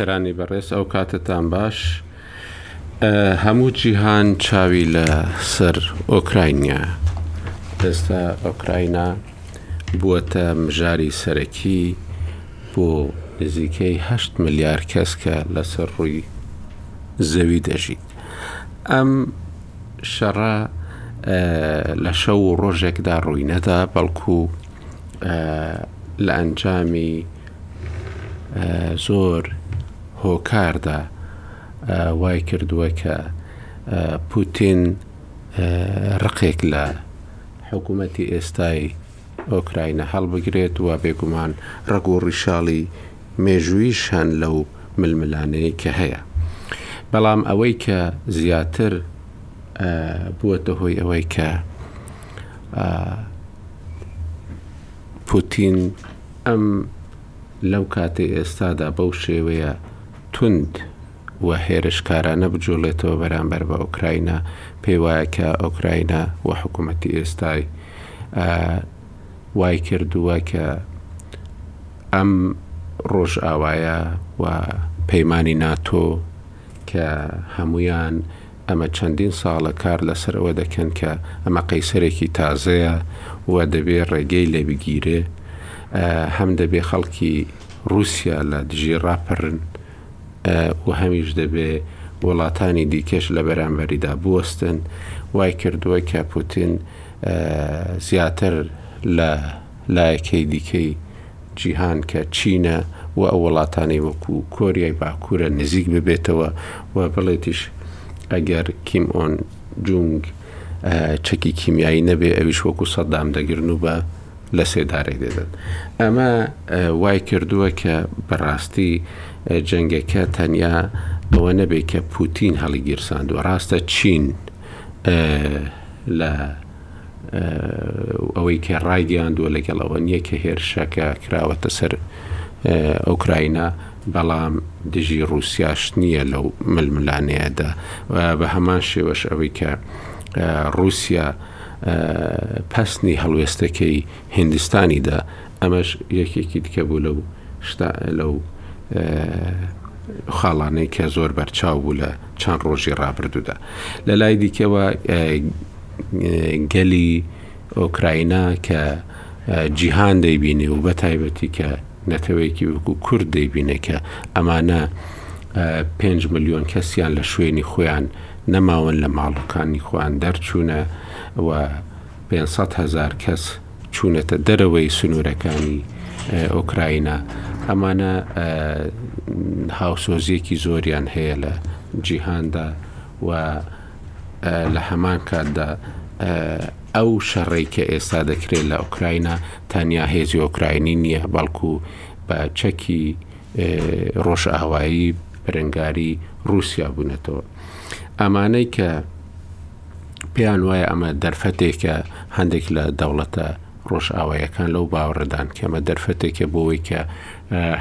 بیسەرانی بەڕێز ئەو کاتتان باش هەموو جیهان چاوی لە سەر ئۆکراینە ئێستا ئۆکراینا بووەتە مژاری سەرەکی بۆ نزیکەی هەشت ملیار کەس کە لەسەر ڕووی زەوی دەژیت ئەم شەڕە لە شەو و ڕۆژێکدا ڕووی نەدا بەڵکو لە ئەنجامی زۆر هۆکاردا وای کردووە کە پوتین ڕقێک لە حکوومەتی ئێستای ئۆکراینا هەڵبگرێت و بێگومان ڕەگ و ڕیشاڵی مێژووییش هەن لەو ململانێی کە هەیە. بەڵام ئەوەی کە زیاتر بووەتە هۆی ئەوەی کە پوتین ئەم لەو کاتەی ئێستادا بەو شێوەیە توند و هێرشکارانە بجوڵێتەوە بەرامبەر بە ئۆکراینا، پێی وایە کە ئۆکراینا و حکومەتی ئێستای وای کردووە کە ئەم ڕۆژئاوایە و پەیمانی ناتۆ کە هەموویان ئەمە چەندین ساڵە کار لەسەر ئەوە دەکەن کە ئەمە قەیسەرێکی تازەیە و دەبێ ڕێگەی لێ بگیرێ هەم دەبێ خەڵکی ڕووسیا لە دژی ڕاپەرن و هەمیش دەبێ وڵاتانی دیکەش لە بەرامبەریدا بوەستن، وای کردووە کە پوتین زیاتر لە لایەکەی دیکەی جیهان کە چینە و ئەو وڵاتانەی وەکوو کۆریای باکوورە نزیک ببێتەوە و بڵێتیش ئەگەر کیم ئۆن جونگ چەکی کیمیایی نەبێ ئەویش وەکوو سەدام دەگرن و بە لە سێدارەی دەدەن ئەمە وای کردووە کە بەڕاستی جەنگەکە تەنیا ئەوە نەبێت کە پوتین هەڵی گیرساندووە ڕاستە چین لە ئەوەی کە ڕایگەیاندووە لەگەڵ ئەوە نییە کە هێرشەکە کراوەتە سەر ئۆکراینا بەڵام دژی ڕوسیاش نییە لەو ململانەیەدا بە هەمان شێوەش ئەوەی کە ڕوسیا پەسنی هەڵوێستەکەی هیندستانی دا، ئەمەش یەکێکی دیکە بوو لەو شتە لەو خاڵانەی کە زۆر بەرچاو بوو لە چەند ڕۆژی ڕابردوودا لە لای دیکەوە گەلی ئۆکراینا کە جیهان دەیبینی و بە تایبەتی کە نەتەوەیەکی وەکو کورد دەیبینێ کە ئەمانە پێنج ملیۆن کەسیان لە شوێنی خۆیان نەماون لە ماڵەکانی خۆیان دەرچوونە و 500 هزار کەس چوونەتە دەرەوەی سنوورەکانی ئۆکراینا ئەمانە هاوسۆزیەکی زۆریان هەیە لە جیهاندا و لە هەمان کاتدا ئەو شەڕەی کە ئێستا دەکرێت لە ئۆکراینا تەنیا هێزی ئۆکراینی نییە بەڵکو بە چەکی ڕۆژئاوایی بەرەنگاری رووسیا بوونەتەوە ئەمانەی کە پێیان وایە ئەمە دەرفەتێکە هەندێک لە دەوڵەتە ڕۆژئاوایەکان لەو باوەڕدان کەمە دەرفەتێکە بۆەوەی کە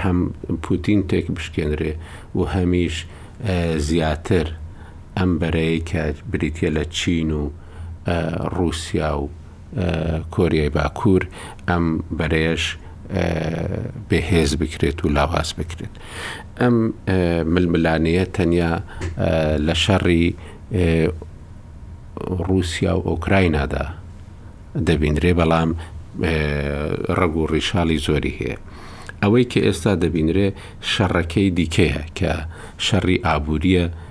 هەم پوتین تێک بشکێنرێ و هەمیش زیاتر ئەم بەرەیەی کە بریتیە لە چین و ڕوسیا و کۆریای باکور، ئەم بەرەیەش بێ هێز بکرێت و لاواز بکرێت. ئەم ململانێیە تەنیا لە شەڕی ڕوسیا و ئۆکراینادا دەبینرێ، بەڵام ڕەگ و ڕیشاڵی زۆری هەیە. ئەوەی کە ئێستا دەبینرێ شەڕەکەی دیکەیە کە شەڕی ئابوریە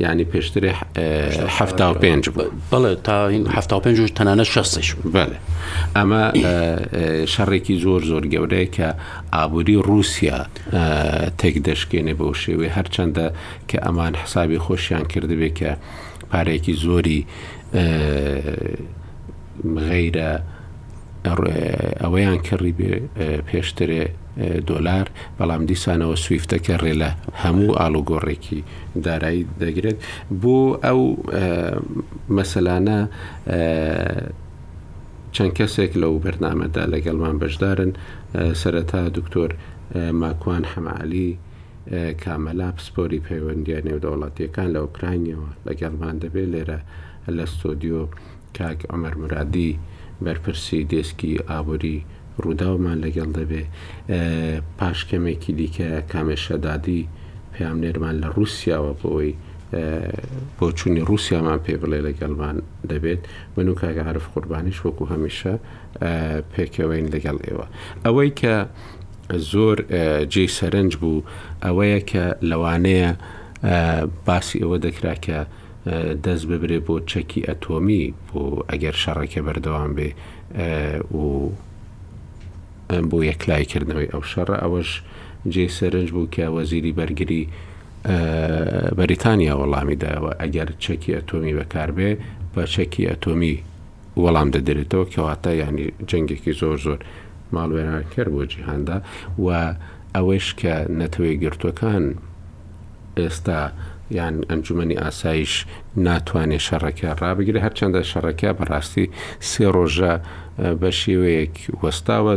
ینی پێشترێ هەفتا و پێنج بوو بەڵێ تا هەفتا و پێنج تەنانە شەستش بەێ ئەمە شەڕێکی زۆر زۆر گەورەیە کە ئابووری رووسیا تێک دەشکێنێ بەو شێوێ هەرچەندە کە ئەمان حسابی خۆشیان کردبێ کە پارێکی زۆری غەیرە ئەوەیان کڕیبێ پێشترێ دۆلار بەڵام دیسانەوە سویفتەکە ڕێ لە هەموو ئاڵوگۆڕێکی دارایی دەگرێت بۆ ئەو مەسەلانە چەند کەسێک لەو بەرنمەدا لەگەڵمان بەشدارن سەرەتا دکتۆر ماکوان حەمەعالی کامەلا پسپۆری پەیوەندیان نێودەوڵاتیەکان لە ئۆکراینەوە لەگەڵمان دەبێت لێرە لە ستۆدیۆ کاک عومەر مورادی بەرپرسی دێسکی ئابوری رووداومان لەگەڵ دەبێ. پاش کەمێکی دیکە کامێ شەدادی پەیامنێرمان لە رووسیاوە بۆ ئەوەی بۆچوونی رووسیامان پێ بڵێ لەگەڵمان دەبێت. من و کاک عارف قوربانیش وەکو هەمیشە پێکەوەین لەگەڵ ئێوە. ئەوەی کە زۆر جێی سەرنج بوو ئەوەیە کە لەوانەیە باسی ئەوە دەکرا کە دەست ببرێ بۆ چەکی ئەتۆمی بۆ ئەگەر شەڕەکە بەردەوام بێ و بۆ یەکلای کردنەوەی ئەو شەڕە ئەوەش جێ سەرنج بوو کە وەزیری بەرگری بەریتانیا وەڵامی داوە ئەگەر چەکی ئەتۆمی بەکاربێ بە چەکی ئەتۆمی وەڵام دەدرێتەوە کەواتە ینی جەنگێکی زۆر زۆر ماڵوێرانکەر بۆ جیهاندا و ئەوەش کە نەتەوەی گرتوەکان ئێستا یان ئەنجومەنی ئاسایش ناتوانێت شەڕەکە ڕابگرێت، هەرچەندە شەڕەکە بەڕاستی سێ ڕۆژە بە شێوەیەک وەستاوە،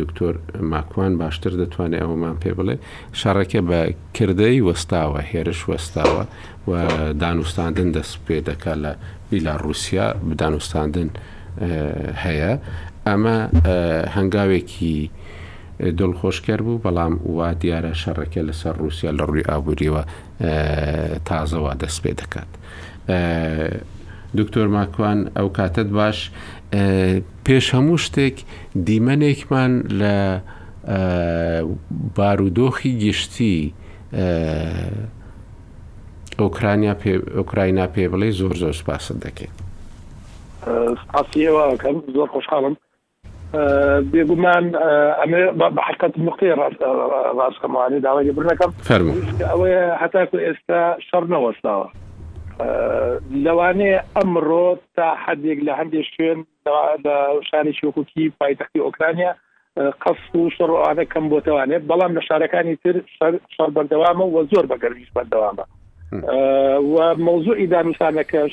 دکتۆر ماکوان باشتر دەتوانێت ئەوەمان پێ بڵێت، شەڕەکە بە کردەی وەستاوە، هێرش وەستاوە و دانوستاندن دەست پێ دەکات لە بیلاڕوسیا، دانوستاندن هەیە، ئەمە هەنگاوێکی. دڵخۆشکەر بوو، بەڵام وا دیارە شەڕەکە لەسەر ڕووسیا لە ڕووی ئابوورییەوە تازە وا دەست پێ دەکات. دکتۆر ماکوان ئەو کاتت باش پێش هەموو شتێک دیمەنێکمان لە بارودۆخی گشتی ئۆکرانیا ئۆکراینا پێ بڵێ زۆر زۆر سپاست دەکەین. سپاسی ئێوە ئەکەم زۆر خۆشحاڵم. بێگومان ئەمەوێ بە حەقت نوقتەی ڕاست ڕاست کەم وانێ داوای لێبوردن ئەکەم فەرموو. ویستە ئەوەیە هەتاکو ئێستا شەڕ نەوەستاوە لەوانەیە ئەمڕۆ تا حەدێک لە هەندێک شوێن دا لە شارێکی وەکو کییف پایتەختی ئۆکرانیا قەسف و شەڕ و ئەوانە کەم بۆتەوانێ بەڵام لە شارەکانی تر شەر شەڕ بەردەوامە و زۆر بە گەرمیش بەردەوامە و مەوزوعی دانوستانەکەش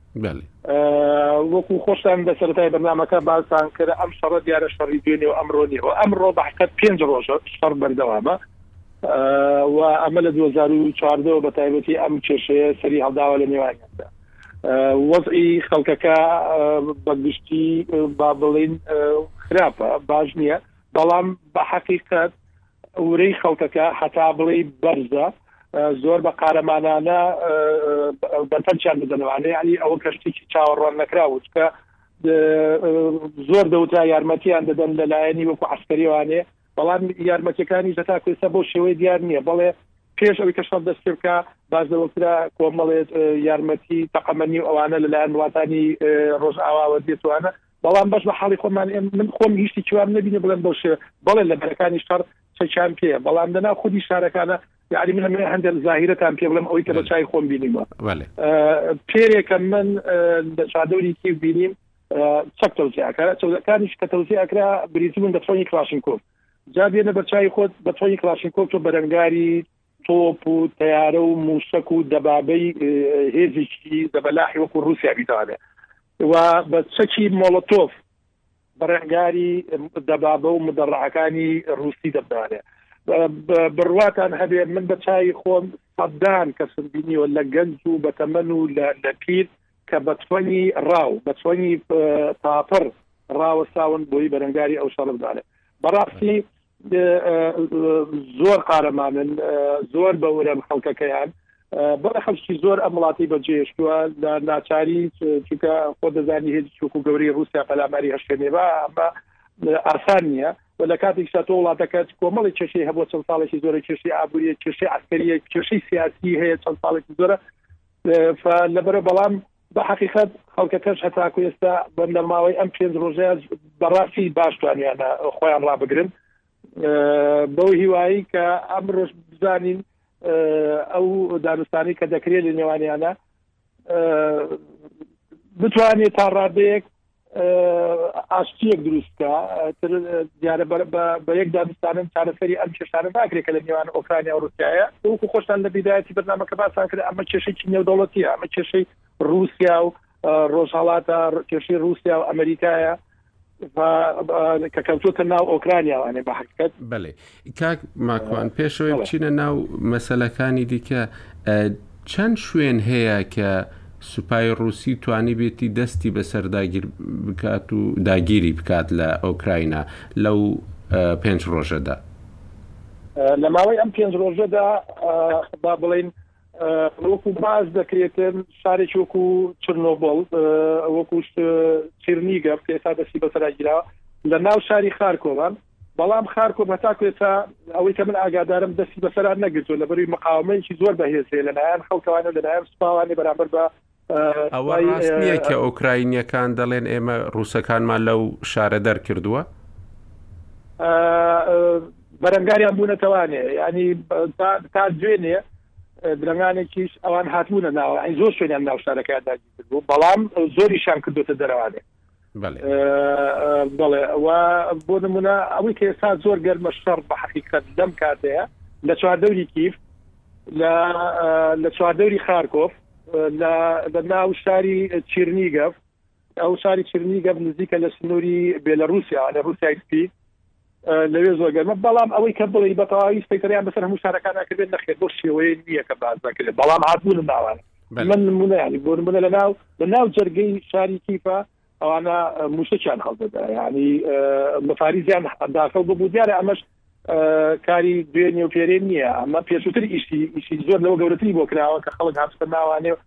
بەلی. وەکو خۆشتان لە سەرەتای بەرنامەکە باستان کرد ئەم شەڕە دیارە شەڕی دوێنێ و ئەمڕۆ نیە و ئەمڕۆ بە حەقیقەت پێنج ڕۆژە شەڕ بەردەوامە و ئەمە لە 2014 بە تایبەتی ئەم کێشەیە سەری هەڵداوە لە نێوانیاندا وەزعی خەڵکەکە بەگشتی با بڵین خراپە باش نییە بەڵام بە حەقیقەت ورەی خەڵکەکە هەتا بڵێی بەرزە زۆر بە قارەمانانە بەرپەرچیان دەدەنەوانێ یعنی ئەوە کەشتێکی چاوەڕوان نەکرا وچکە زۆر دەوترا یارمەتیان دەدەن لە لایەنی وەکو عسکەریوانێ بەڵام یارمەتەکانی جەتا کوێستا بۆ شێوەی دیار نییە بەڵێ پێش ئەوی کەشڵ دەست پێ بکە باز لەوەکرا کۆمەڵێت یارمەتی تەقەمەنی و ئەوانە لەلایەن وڵاتانی ڕۆژ ئاواوە دێتوانە بەڵام بەش بە حاڵی خۆمان ئێم من خۆم هیچ شتێکی وام نەبینی بڵێم بەو شێوە بەڵێ لە بەرەکانی شەڕ چەکیان پێیە بەڵام لەناو خودی شارەکانە یاری من من هەندێک ظاهرەتان پێ بڵێم ئەوەی کە بە چای خۆم بینیمە بەڵێ ئە، پێرێکە من ئە، لە چادەوری کیو بینیم ئە، چەک تەوزیع ئەکرا چەکانیش کە تەوزیع ئەکرا بریتی بوون لە تفەنگی کڵاشینکۆف جا بێنە بەرچاوی خۆت بە تفەنگی کڵاشینکۆف تۆ بەرەنگاری تۆپ و تەیارە و مووشەک و دەبابەی هێزیی زەبەلاحی وەکو رووسیا بیتوانێ و بە چەکی مۆڵۆتۆف بەرەنگاری دەبابە و مدەڕەعەکانی رووسی دەبدانێ بڕواتان هەبێ من بە چای خۆم سەدان کەسم بینیوە لە گەنج و بەتەمەن و لە لەپیر کە بە تفەنگی ڕاو بە تفەنگی پاپڕ ڕاوەستاون بۆی بەرەنگاری ئەو شەڕ بدانێ بەڕاستی زۆر قارەمانن زۆر بە ورەن خەڵکەکەیان بەرەخم شتی زۆر ئەم وڵاتی بەجێشتووە لە ناچاری چونکە خۆ دەزانی هێز چوک و گەوری رووسیا پەلاماری هەشتێنێبا ئەمە ئاسان نییە و لە کاتێک شاتۆ وڵاتەکەت کۆمەڵی کێشەی هەبوو چەند ساڵێکی زۆرە کێشی ئابووری کێشی عسکەریە کێشەی سیاسی هەیە چەند ساڵێکی زۆرە لەبەرە بەڵام بە حەقیقەت خەڵکەکەش هەتاکو ئێستا لە ماوەی ئەم پێنج ڕۆژەیە بەڕاستی باش توانیانە خۆیان ڕابگرن بەو هیوایی کە ئەمڕۆژ بزانین ئەو دانوستانی کە دەکرێت لە نێوانیانە بتوانێت تا ڕادەیەک ئاشتیەک دروست بکە تر دیارە بەر بە یەک دابستانن چارەسەری ئەم کێشانە ناکرێت کە لە نێوان ئۆکرانیا و روسایە وەکو خۆشتان لە بیدایەتی بەنامەکە باسان کرد ئەمە کێشێکی نێودەوڵەتیە ئەمە کێشەی رووسیا و ڕۆژهڵاتە کێشەی رووسیا و ئەمریکایە کە کەوتوتە ناو ئۆکرانیاوانێ بە حقیقت بەێ کاک ماکوان پێشەوەی بچینە ناو مەسەلەکانی دیکە چەند شوێن هەیە کە سوپای ڕوسی توانی بێتی دەستی بەسەر داگیر بکات و داگیری بکات لە ئۆکراینا لەو پێنج ڕۆژەدا لە ماوەی ئەم پێنج ڕۆژەدا با بڵین وەکو باز دەکرێتن شارێکی وەکو چرنۆبڵ وەکو چرنیگە پێسا دەستی بەسەراگیرا لە ناو شاری خارکۆوان بەڵام خارکۆڤ هەتاکو ئێستا ئەوەی کە من ئاگادارم دەستی بەسەرا نەگرتووە لەبەروی مقاومەیەکی زۆر بەهێز هەیە لەلایەن خەڵکەوانە لەلایەن سوپاوانێ بەرامبەر بە ئەوە ڕاست نییە کە ئۆکراینیەکان دەڵێن ئێمە ڕووسەکانمان لەو شارە دەرکردووە؟ بەرەنگاریان بوونەتەوانێ ینی تا دوێنێ درەنگانێکیش ئەوان هاتبوونە ناوە ئەی زۆر شوێنیان ناو شارەکەیان داگیرکردبوو بەڵام زۆریشان کردوتە دەرەوانێ بەڵێ ئەوە بۆ نمونە ئەوەی کە ئێستا زۆر گەرمە شەڕ بە حقیقت لەم کاتەیە لە چواردەوری کیف لە چواردەوری خارکۆف لە ناو شاری چیرنیگەف ئەو شاری چرنی گەب نزیکە لە سنووری بێلە رووسیا لە رووسای سپی لەوێ زۆر گەرمە، بەڵام ئەوەی کە بڵێی بە تەواوی سەیتەرەیان بەسەر هەموو شارەکاندا کردبێت نەخێر بەو شێوەیە نییە کە باس دەکرێت، بەڵام هاتبوونە ناوانە من نموونەیانی بۆ نموونە لە ناو لە ناو جەرگەی شاری کیفە ئەوانە موشەکیان هەڵدەدا ینی مفاریزیان داخل ببوو دیارە ئەمەش کاری دوێنێ و پێرێن نییە ئەمە پێشووتر ئیشی ئیشی زۆر لەوە گەورەتری بۆ کراوە کە خەڵک هاتە ناوانێ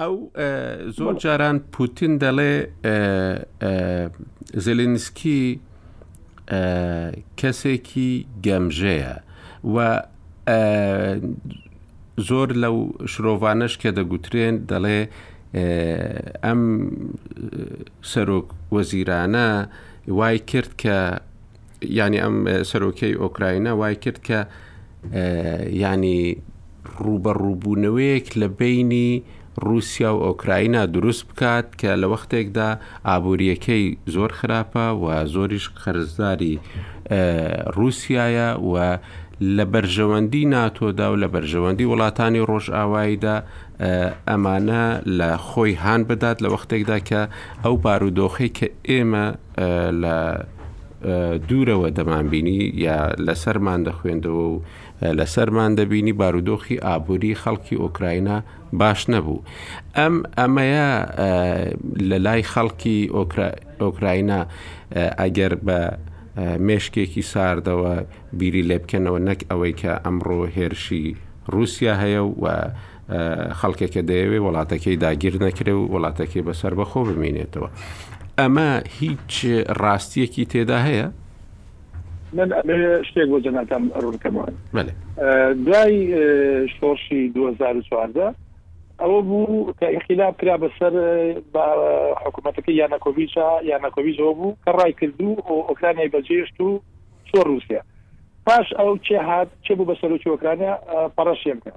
ئەو زۆر جاران پوتین دەڵێ زلینسکی کەسێکی گەمژەیە و زۆر لەو شرۆڤانش کە دەگوترێن دەڵێ ئەم سەرۆک وەزیرانە وای کرد کە یانی ئەم سەرۆکەی ئۆکراینە وای کرد کە ینی ڕوبە ڕووبوونەوەیەک لە بینی رووسیا و ئۆکراینا دروست بکات کە لە وەختێکدا ئابوووریەکەی زۆر خراپە و زۆریش قەرزداری رووسایە و لە بەرژەوەندی ناتۆدا و لە بەرژەوەندی وڵاتانی ڕۆژئاواییدا ئەمانە لە خۆی هان بدات لە وەختێکدا کە ئەو بارودۆخی کە ئێمە لە دوورەوە دەمانبینی یا لەسەرمان دەخوێندەوە و لەسەرمان دەبینی بارودۆخی ئابووری خەڵکی ئۆکراینا باش نەبوو ئەم ئەمەیە لە لای خەڵکی ئۆکراینا ئەگەر بە مێشکێکی ساردەوە بیری لێ بکەنەوە نەک ئەوەی کە ئەمڕۆ هێرشی رووسیا هەیە و خەڵکێک کە دەیەوێ وڵاتەکەی داگیر نەکرێ و وڵاتەکەی بە سربەخۆ بمینێتەوە ئەمە هیچ ڕاستیەکی تێدا هەیە من شتێک بۆ جەناتان ڕوونکەمەوە دوای شۆڕشی 2014 ئەوە بوو کە ئیخلاف کرا بەسەر حکوومەتەکە یانەکۆویچە یانەکۆویزەوە بوو کە ڕای کردو ئۆکرانیای بەجێشت و چۆ رووسیا پاش ئەو کێ هات کێ بوو بە سەرۆکی ئۆکرانیا، پەڕەشێنکە.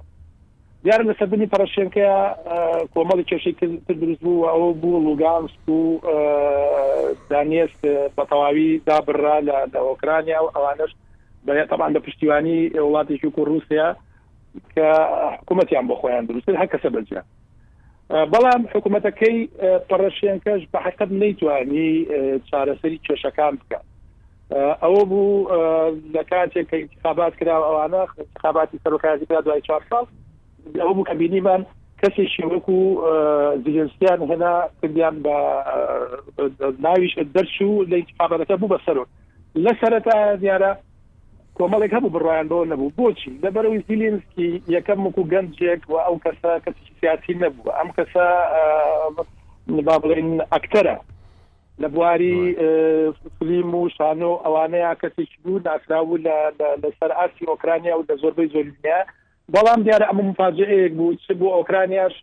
دیارە لە سەردەمی پەڕەشێنکەیا کۆمەڵی کێشەی تر دروست بوو و ئەوە بوو لوگانسک و دانیێسک بە تەواوی دابڕرا لە ئۆکرانیا و ئەوانەش تەبعەن بە پشتیوانی وڵاتێکی وەکوو ڕووسیا کە حکوومەتیان بۆ خۆیان دروست کرد هەر کەسە بە جیا. بەڵام حکومەتەکەی پەڕەشێنکەش بە حەقت نەیتوانی چارەسەری کێشەکان بکات ئەوە بوو لە کاتێک کە انتخابات کرا ئەوانە انتخاباتی سەرۆکایەتی کرا دوای چوار ساڵ ئەوە بوو کە بینیمان کەسێکی وەکو زیلنسکیان هێنا کردیان بە ناویش دەرچوو لە انتخاباتەکە بوو بە سەرۆک لە سەرەتا دیارە کۆمەڵێک هەبوو بڕوایان بەوە نەبوو بۆچی لەبەرەوەی زیلینسکی یەکەم وەکو گەنجێک و ئەو کەسە کەسێکی سیاسی نەبوو ئەم کەسە با بڵێن ئەکتەرە لە بواری فلیم و شانۆ ئەوانەیە کەسێکی بوو ناسرا بوو لەسەر ئاستی ئۆکرانیا و لە زۆربەی زۆری دنیا بەڵام دیارە ئەمە مفاجەیەک بوو چ بۆ ئۆکرانیاش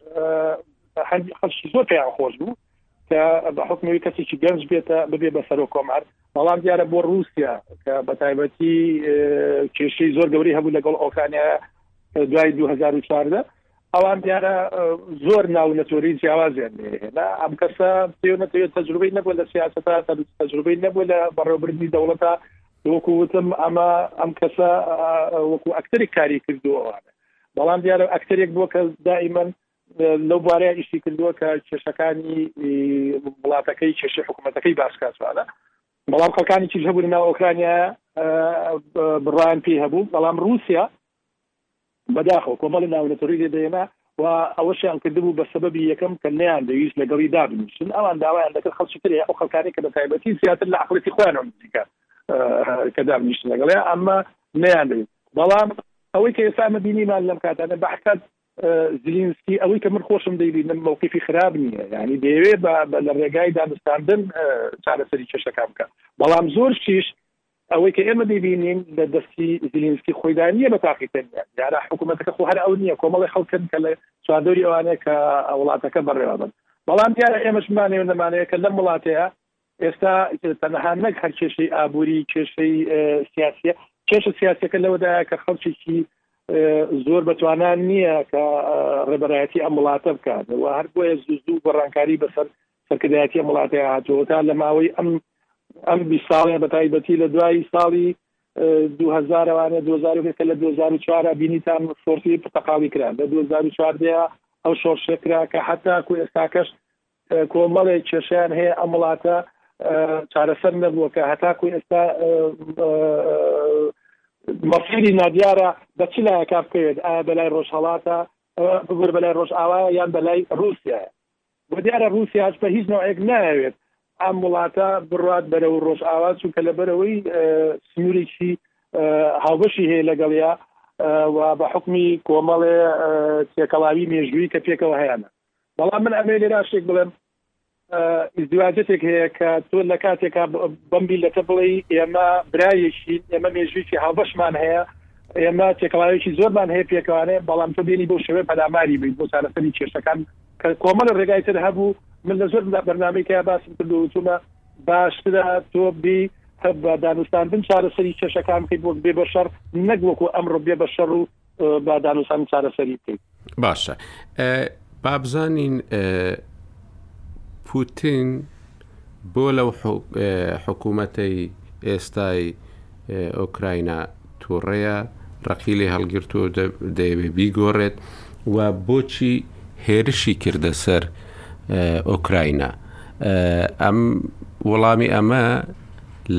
هەندی خەڵکی زۆر پێیان خۆش بوو کە بە حکمەوەی کەسێکی گەنج بێتە ببێ بە سەرۆ کۆمار بەڵام دیارە بۆ رووسیا کە بە تایبەتی کێشەی زۆر گەوری هەبوو لەگەڵ ئۆکرانیا دوای 2014 ئەوان دیارە زۆر ناو نەتۆری جیاوازیان لێهێنا ئەم کەسە پێ نەتەوێت تەجروبەی نەبوو لە سیاستە تەجروبەی نەبوو لە بەڕێوبردنی دەوڵەتە وەکو وتم ئەمە ئەم کەسە وەکو ئەکتەری کاری کردووەوانە بەڵام دیارە ئەکتەرێک بووە کە دائیمەن لەو بوارەیە ئیشی کردووە کە کێشەکانی وڵاتەکەی کێشی حکوومەتەکەی باسکاتوانە بەڵام خەکانی چیش هەبوو لەناو ئۆکرانیا بڕان پێی هەبوو بەڵام رووسیا بەداخۆ کۆمەڵی ناونەتەڕی لێ دێنا و ئەوەشیان کردبوو بە سەبەبی یەکەم کە نیان دەویست لەگەڵی دابنیشن ئەوان داوایان دەکرد خەڵکی ترێ ئەو خەکانی کە بە تایبەتی زیاتر لە عقلەتی خۆیانەوە نزیکە کە دابنیشن لەگەڵێ ئەمە نیان دەویست بەڵام ئەوەی کە ئێستا مەبینیمان لەم کاتانە بەحکات زیلینسکی، ئەوەی کە من خۆشم دەیبینم مەوقیفی خراپ نییە، یانی دەیەوێت بە لە ڕێگای دانوستاندن چارەسەری کێشەکان بکات، بەڵام زۆرشتیش ئەوەی کە ئێمە دەیبینین لە دەستی زیلینسکی خۆیدا نییە بە تاقیکردنیان، دیارە حکوومەتەکە خۆ هەر ئەو نییە کۆمەڵی خەڵکن کە لە چواردەوری ئەوانەیە کە وڵاتەکە بەڕێوە بەن، بەڵام دیارە ئێمەش بمانەوێت نەمانەوێت کە لەم وڵاتەیە ئێستا تەنەها نەک هەر کێشەی ئابووری کێشەی سیاسیە کێشە سیاسەکە لەوەدایە کە خەڵکیی زۆر بەتوانان نییە کە ڕێبەرایەتی ئەم وڵاتە بکات و هەر بۆیە زوو گۆڕانکاری بەسەر سەرکردایەتی وڵاتی هاتووە تا لە ماوەی ئەم ئەم بی ساڵێ بە تایبەتی لە دوای ساڵی دوهزارەوانە دوزارکە لە 2004 بینیتان فۆرسی پتەقاڵی کرا لە 2014 ئەو شۆڕشە کرا کە حتا کو ئێستاکەش کۆمەڵێک کێشەیان هەیە ئەم وڵاتە چارەسەر نەبووە کە هەتاکو ئێستا مەفیری نادیارە بە چ لایەکە بکەوێت ئایا بەلای ڕۆژهڵاتە بگوور بەلای ڕۆژئاوا یان بەلای رووسیا بۆ دیارە رووسیاش بە هیچ نوعێک ناوێت ئەم وڵاتە بڕات بەرە و ڕۆژئاوا چونکە لە بەرەوەی سنوورێکی هاوبەشی هەیە لەگەڵیا و بە حکمی کۆمەڵێ تێکەڵاوی مێژووی کە پێکەوە هەیەە بەڵام من ئەمەی لێرا شتێک بڵێم ئیزدیواجەتێک هەیە کە تۆ لە کاتێکا بەم بیلەتە بڵێ ئێمە برایەکین ئێمە مێژوویی هاوبەشمان هەیە ئێمە تێکەڵاوێکی زۆرمان هەیە پێکوانێ بەڵام تۆ بینی بۆ شێوێ پەلاماری بیت بۆ چارەسەری کێشەکان کە کۆمەڵە ڕێگای تر هەبوو من لە زۆر لە بەرنمەیکە باسم کرد و وتومە باشترە تۆ بی بە دانوستاندن چارەسەری کێشەکان بکەیت وەک بێ بەشەڕ نەک وەکو ئەمڕۆ بێ بەشەڕ و با دانوسانی چارەسەری بکەین باشە بابزانین پوتین بۆ لەو حکوومەتەی ئێستای ئۆکراینا تووڕەیە ڕقی لێ هەڵگرتو دەیەوێ بیگۆڕێت و بۆچی هێرشی کردە سەر ئۆکراینا ئەم وەڵامی ئەمە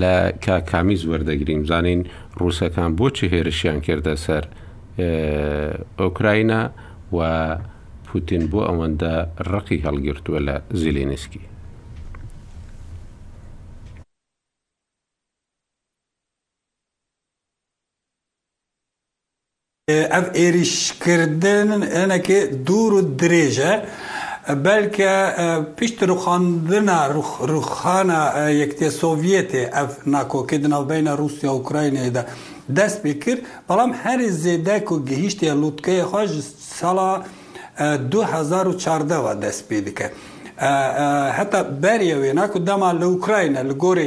لە کاک کامیز وەردەگرین بزانین ڕووسەکان بۆچی هێرشیان کردە سەر ئۆکراینا و پوتین بۆ ئەوەندە ڕقی هەڵگرتووە لە زیلینسکی. ئەم ئێریشکردنەکەی دوور و درێژە، بەلکە پشت روخاندنە روخانە یەکتیە سۆڤیەتێ ئەڤ ناکۆکیدنە بەینە روسیا و ئۆکراینەێدە دەس پی کرد، بەڵام هەرێ زێدە ک گهیشتیە لوتکەێ خوە ژ ساڵ دۊ هەزار و چاردە وە دەس پی دکە. هەتا بەریە وێنا ک دەما لە ئۆکراینە لە گۆرێ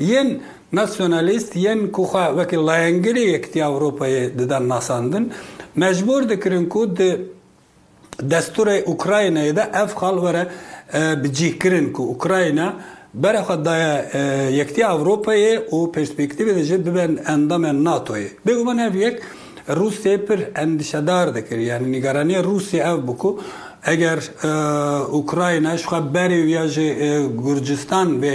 ین ناسیۆنالیست ین کو خوا وەکی ڵایەنگری یەکتی ئەوڕوپا یە ددان ناساندن مەجبور دکرن کو د دەستورەی ئوکراینا یە دە ئەف خاڵ وەرە بجی کرن کو ئوکراینا بەرە خوا دایە یەکتی ئەوڕوپا یە و پێرسپیکتیڤ دژ ببن ئەندامێ ناتۆ یە بێ گومان ئەف یەک روسیای پر ئەندشەدار دکر یانی نیگەرانی روسیا ئەف بو کو ئەگەر ئوکراینا شخوا بەرێ ویاژێ گورجستان بێ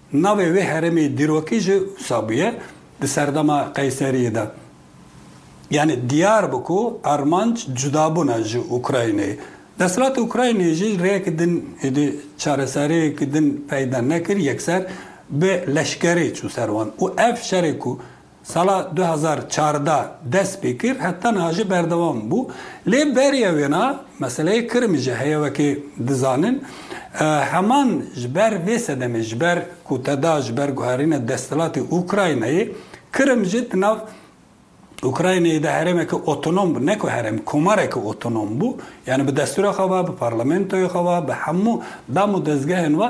ناوێ وێ هەرێمێ دیرۆکی ژە سابویە دە سەردەما قەیسەریە دا. یانێ دیار بوو کوو ئارمانج جودا بوونە ژە ئوکراینەێ. دەسڵات ئوکراینەێ ژە رێ کردن ئێدێ چارەسەرێ کردن پەیدا نەکرد یەکسەر بێ لەشکەرێ چوو سەر وان و ئەف شەرێ کوو ساڵا دۊ هەزار و چاردە دەس پی کرد هەتا ناژی بەردەوام بوو لێ بەریە وێنا مەسەلەی کرمژە هەیە وەکی دزانن هەمان ژبەر ڤێ سەدەمێ ژبەر کوتەدا ژبەر گوهارینە دەستەلاتی ئوکراینەیی کرمژی تناو ئوکراینەیی دە هەرێمێکی ئۆتۆنۆم بوو نەکو هەرێم کۆمارێکی ئۆتۆنۆم بوو یانە بە دەستورە خەوا بە پارلەمنتۆی خەوا بە هەموو دام و دەزگەهێن وە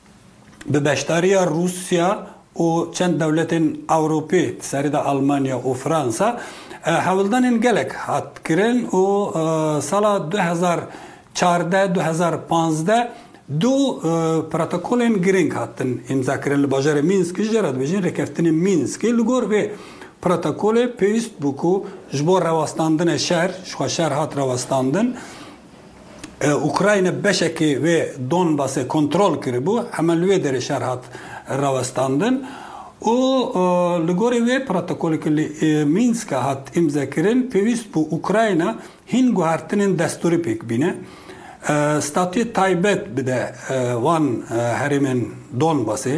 بە بەشدارییە رووسیا و چەند دەولەتێن ئەوروپی، سەرەدا ئەڵمانیا و فرانسە، هەولدانێن گەلەک هات کرن و ساڵا دۊ هەزار چاردە، دۊ هەزار پانزدە دوو پرەتۆکۆلێن گرنگ هاتن ئیمزا کرن لە باژارێ مینسک ژە را دبێژێن رێککەفتنێ مینسکی لە گۆر ڤێ پرەتۆکۆلێ پێویست بۊ کوو ژ بۆ رەوەستاندنێ شەر، شخوا شەر هات رەوەستاندن، ئوکراینا بەشەکێ وێ دۆنباسێ کۆنترۆڵ کردبوو، ئەمە لوێ دەرێ شار هات رەوەستاندن و لە گۆرێ وێ پرۆتۆکۆلێ ک لە مینسکا هات ئیمزە کرن، پێویست بوو ئوکراینا هین گوهارتنێن دەستووری پێک بینێ، ستاتوی تایبەت بدە وان هەرێمێن دۆنباسێ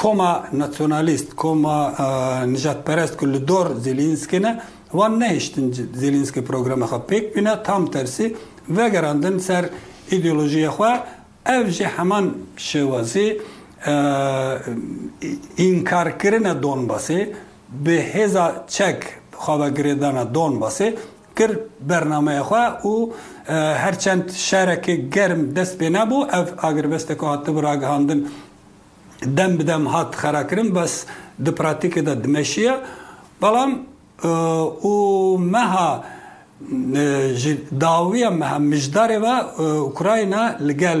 کۆما ناسیۆنالیست، کۆما نژادپەرەست ک لە دۆر زیلینسکینە، وان نەهیشتن زیلینسکی پرۆگرەمە خوە پیک بینە، تام تەرسی ڤەگەراندن سەر ئیدیۆلۆژییە خوە، ئەو ژە هەمان شێوەزی ئینکار کرنە دۆنباسی، بە هێزا چەک خوەگرێدانە دۆنباسی، کرد بەرنامەیە خوا و هەر چەند شەرە ک گەرم دەست پێ نابو ئەڤ ئاگربەستە ک هاتبو راگهاندن دەم بدەم هات خەرا کرن بەس د پراتیکە دا دمەشیە بەڵام و مەها ژ داویە مەها مژدارێ وە ئوکراینا لگەل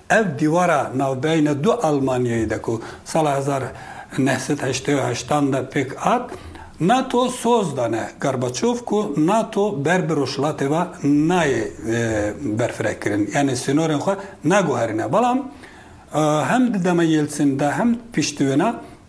ئەڤ دیوارە ناوبەینە دو ئەڵمانیەی دە کو ساڵ هەزار و نۆ سەد و هەشتا و هەشت دان دە پێک ئات ناتۆ سۆز دانە گارباچۆڤ کو ناتۆ بەر بە رووژهڵاتێڤە نایێ بەرفرە کرن یانێ سنۆرێن خوە ناگوهەرێنە بەڵام هەم دە دەمە یێلتسن دە هەم پیشتوێنە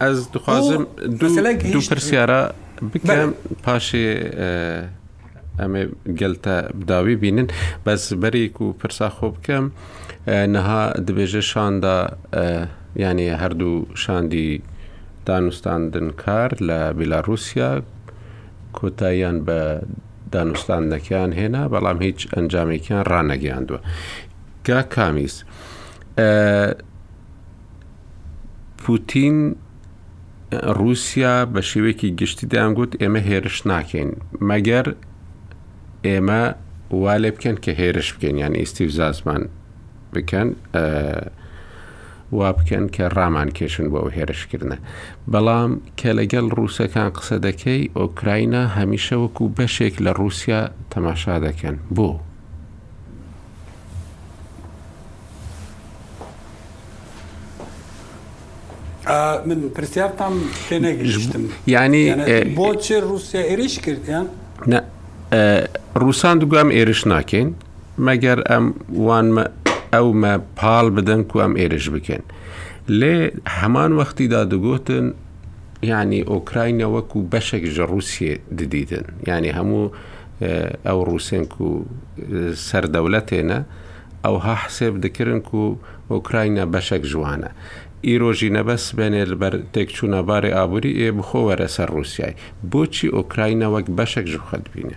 ئەز دخوازم دوو پرسیارە بکەم پاشێ ئەمێ گەلتە داوی بینن بەس بەرێک و پرسا خۆ بکەم نەها دبێژە شاندا یعنی هەردوو شاندی دانوستاندن کار لە بیلاروسیا کۆتاییان بە دانوستاندنەکەیان هێنا بەڵام هیچ ئەنجامێکیان ڕانەگەیاندووە گا کامیز. پوتین ڕووسیا بە شێوەیەکی گشتی دەیانگوت ئێمە هێرش ناکەین مەگەر ئێمە وا لێ بکەن کە هێرش بکەین یان ئیستی و زازمان بکەن وا بکەن کە ڕامان کێشن بۆ ئەو هێرشکردە بەڵام کە لەگەڵ ڕووسەکان قسە دەکەی ئۆکراینا هەمیشە وەکو بەشێک لە ڕووسیا تەماشا دەکەن بۆ من پرسیارتان پێ نەگەیشتم یعنی بۆچێ رووسیا ئێریش کردیان رووسان دوگام ئێرش ناکەین مەگەر ئەم وانمە ئەومە پاڵ بدەن کو ئەم ئێرش بکەن لێ هەمان وەختیدا دەگوتن ینی ئۆکراینە وەکو بەشێک ژە رووسیە ددیدن ینی هەموو ئەو ڕووسێن ک سەر دەولەتێنە، ئەوها حسێب دکرن ک ئۆکراینا بەشەک ژوانە. ئیرۆ ژی نەبەس سبەێنێ لبەر تێکچوونا بارێ ئابووری ئێ بخۆ وەرە سەر ڕووسیای، بۆچی ئۆکراینا وەک بەشەک ژوخە دبینێ؟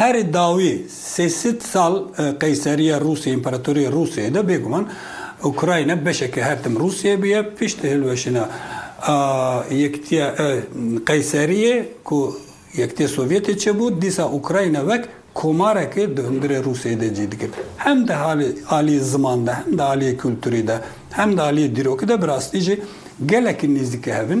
هەر داوی سێ سد ساڵ قەیسەریە ڕوسێ ئیمپراتۆری ڕوسێ دە بێگومان ئۆکراینە بەشێکە هەردەم ڕوسێ بیە پشت هەلوەشنە یەکتیە قەیسەریە کو یەکتێ سۆڤێتێ چێ بوو دیسا ئۆکراینە وەک کۆمارەکە دهندرێ ڕوسێ دە جی دکرد هەم دە حالی عالی زمان دە هەم دە عالی کولتوری دە هەم دە عالی دیرۆکە دە براستی جی گەلەکی نیزیکە هەبن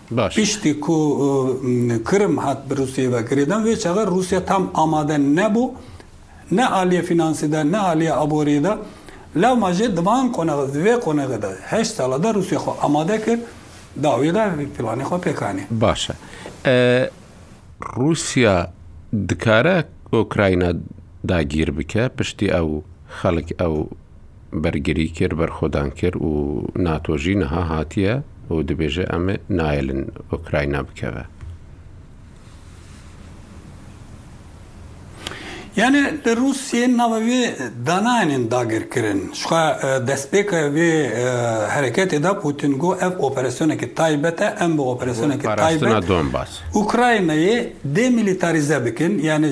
باش. پشتی کو کرم هات بە روسیە بە گرێدان وێ چاغە روسیە تام ئامادە نەبو نە ئالیە فینانسی دە نە ئالیە ئابوری دە لەو ماژێ دڤان قۆنەغە ڤێ قۆنەغە دە هەشت ساڵە دە روسیە خۆ ئامادە کرد داوێ دە پلانی خۆ پێکانێ. باشە ئە روسیە دکارە ئۆکراینا داگیر بکە پشتی ئەو خەلک ئەو بەرگری کرد، بەرخۆدان کرد و ناتۆ ژی نها هاتیە و دبێژێ ئەم نایەلن ئۆکراینا بکەوە. یانێ لە رووسیە ناوەێ داناێنن داگیر کرن شخوا دەسپێکە وێ هەرەکەتێدا پوتن گۆ ئەف ئۆپەراسیۆنەکە تایبەتە ئەم بۆ ئۆپەراسیۆنەکە تایبەت ئۆکراینەێ دێ میلیتاریزە بکن یانێ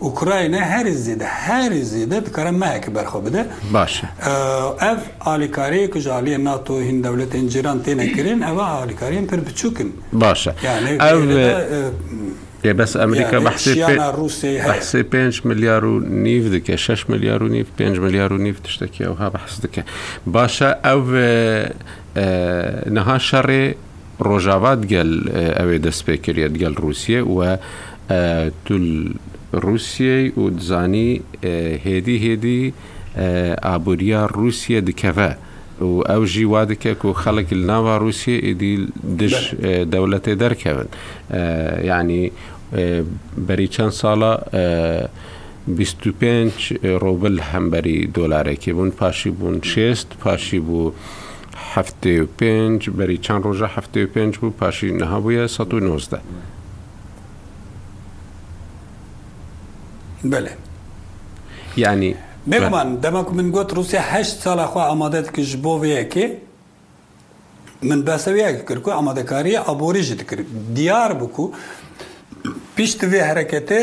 ئوکراینا هەر زیدە هەر زیدە دکارە مایەکە بەرخۆ بدە باشە ئەف ئالیکارەیە کژالیە ناتۆ هین دەولەتێن جیران تێنەکرێن ئەوە ئالیکاریان پر بچووکن باشە لێ بەس ئەمریکا بەحسێ 5 ملیار و نیف دکە 6 ملیار و نیف 5 ملیار و نیف تشتێکی ئەوها بەحس دکە باشە ئەو نەها شەڕێ ڕۆژاڤا دگەل ئەوێ دەس پێ کریە دگەل ڕووسیە و دول ڕووسیەی و دزانی هێدی هێدی ئابووریا ڕووسیە دکەڤە و ئەو ژی وا دکە کو خەڵک لناوا ڕووسیە ئیدی دژ دەولەتێ دەرکەون یانی بەری چەن ساڵە بیست و پێنج ڕۆبل هەمبەری دۆلارێکی بوون پاشی بوون شێست پاشی بوو حەفتەی و پێنج بەری چەند ڕۆژە حەفتەی و پێنج بوو پاشی نەها بووە سەد و نۆزدە. بەلێ. یانی بێگومان دەمەک من گوت ڕوسیا هەشت ساڵە خۆ ئامادە دکرد بۆ وەیەکێ من بەسەویەک کرد کو ئامادەکاری ئابووریژ دکرد دیار بکو پیشت وێ هەرەکەتێ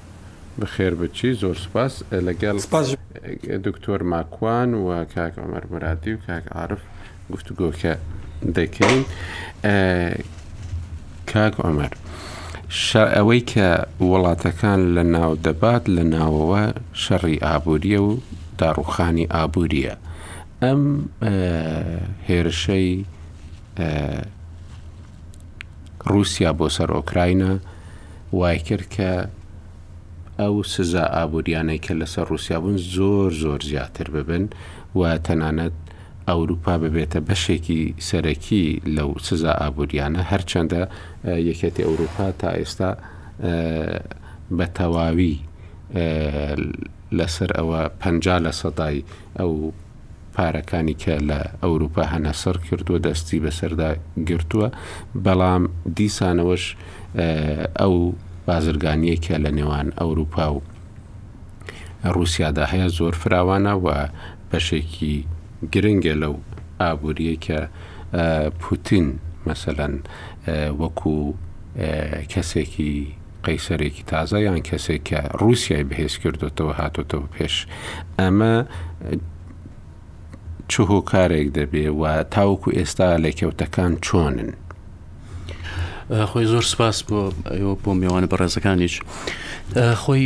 بەخێر بچی زۆر سوپاس لەگەڵ سپاس دکتۆر ماکوان و کاک عمر مرادی و کاک عارف گفتوگۆکە دەکەین کاک عمر ئەوەی کە وڵاتەکان لە ناو دەبات لە ناوەوە شەڕی ئابووریە و داڕوخانی ئابووریە ئەم هێرشەی ڕووسیا بۆ سەر ئۆکراینا وایکرد کە ئەو سزا ئابووریانەی کە لەسەر ڕووسیا بوون زۆر زۆر زیاتر ببن و تەنانەت ئەوروپا ببێتە بەشێکی سەرەکی لەو سزا ئابووریانە هەرچەندە یەکێتی ئەوروپا تا ئێستا بە تەواوی لەسەر ئەوە پ لە سەدای ئەو پارەکانی کە لە ئەوروپا هەنە سڕ کردووە دەستی بەسەردا گرتووە بەڵام دیسانەوەش ئەو بازرگانیە کە لە نێوان ئەوروپا و ڕوسیادا هەیە زۆر فراوانە و بەشێکی گرنگە لەو ئابوووریە کە پوتین مەسەەن وەکو کەسێکی قەیسەرێکی تازە یان کەسێک کە رووسای بەهێز کردوتەوە هاتۆتەوە پێش ئەمە چ هۆکارێک دەبێ و تاوکو ئێستا لێکەوتەکان چۆنن خۆی زۆر سپاس بۆ ئەوە بۆ میێوانە بەڕێزەکانیش خۆی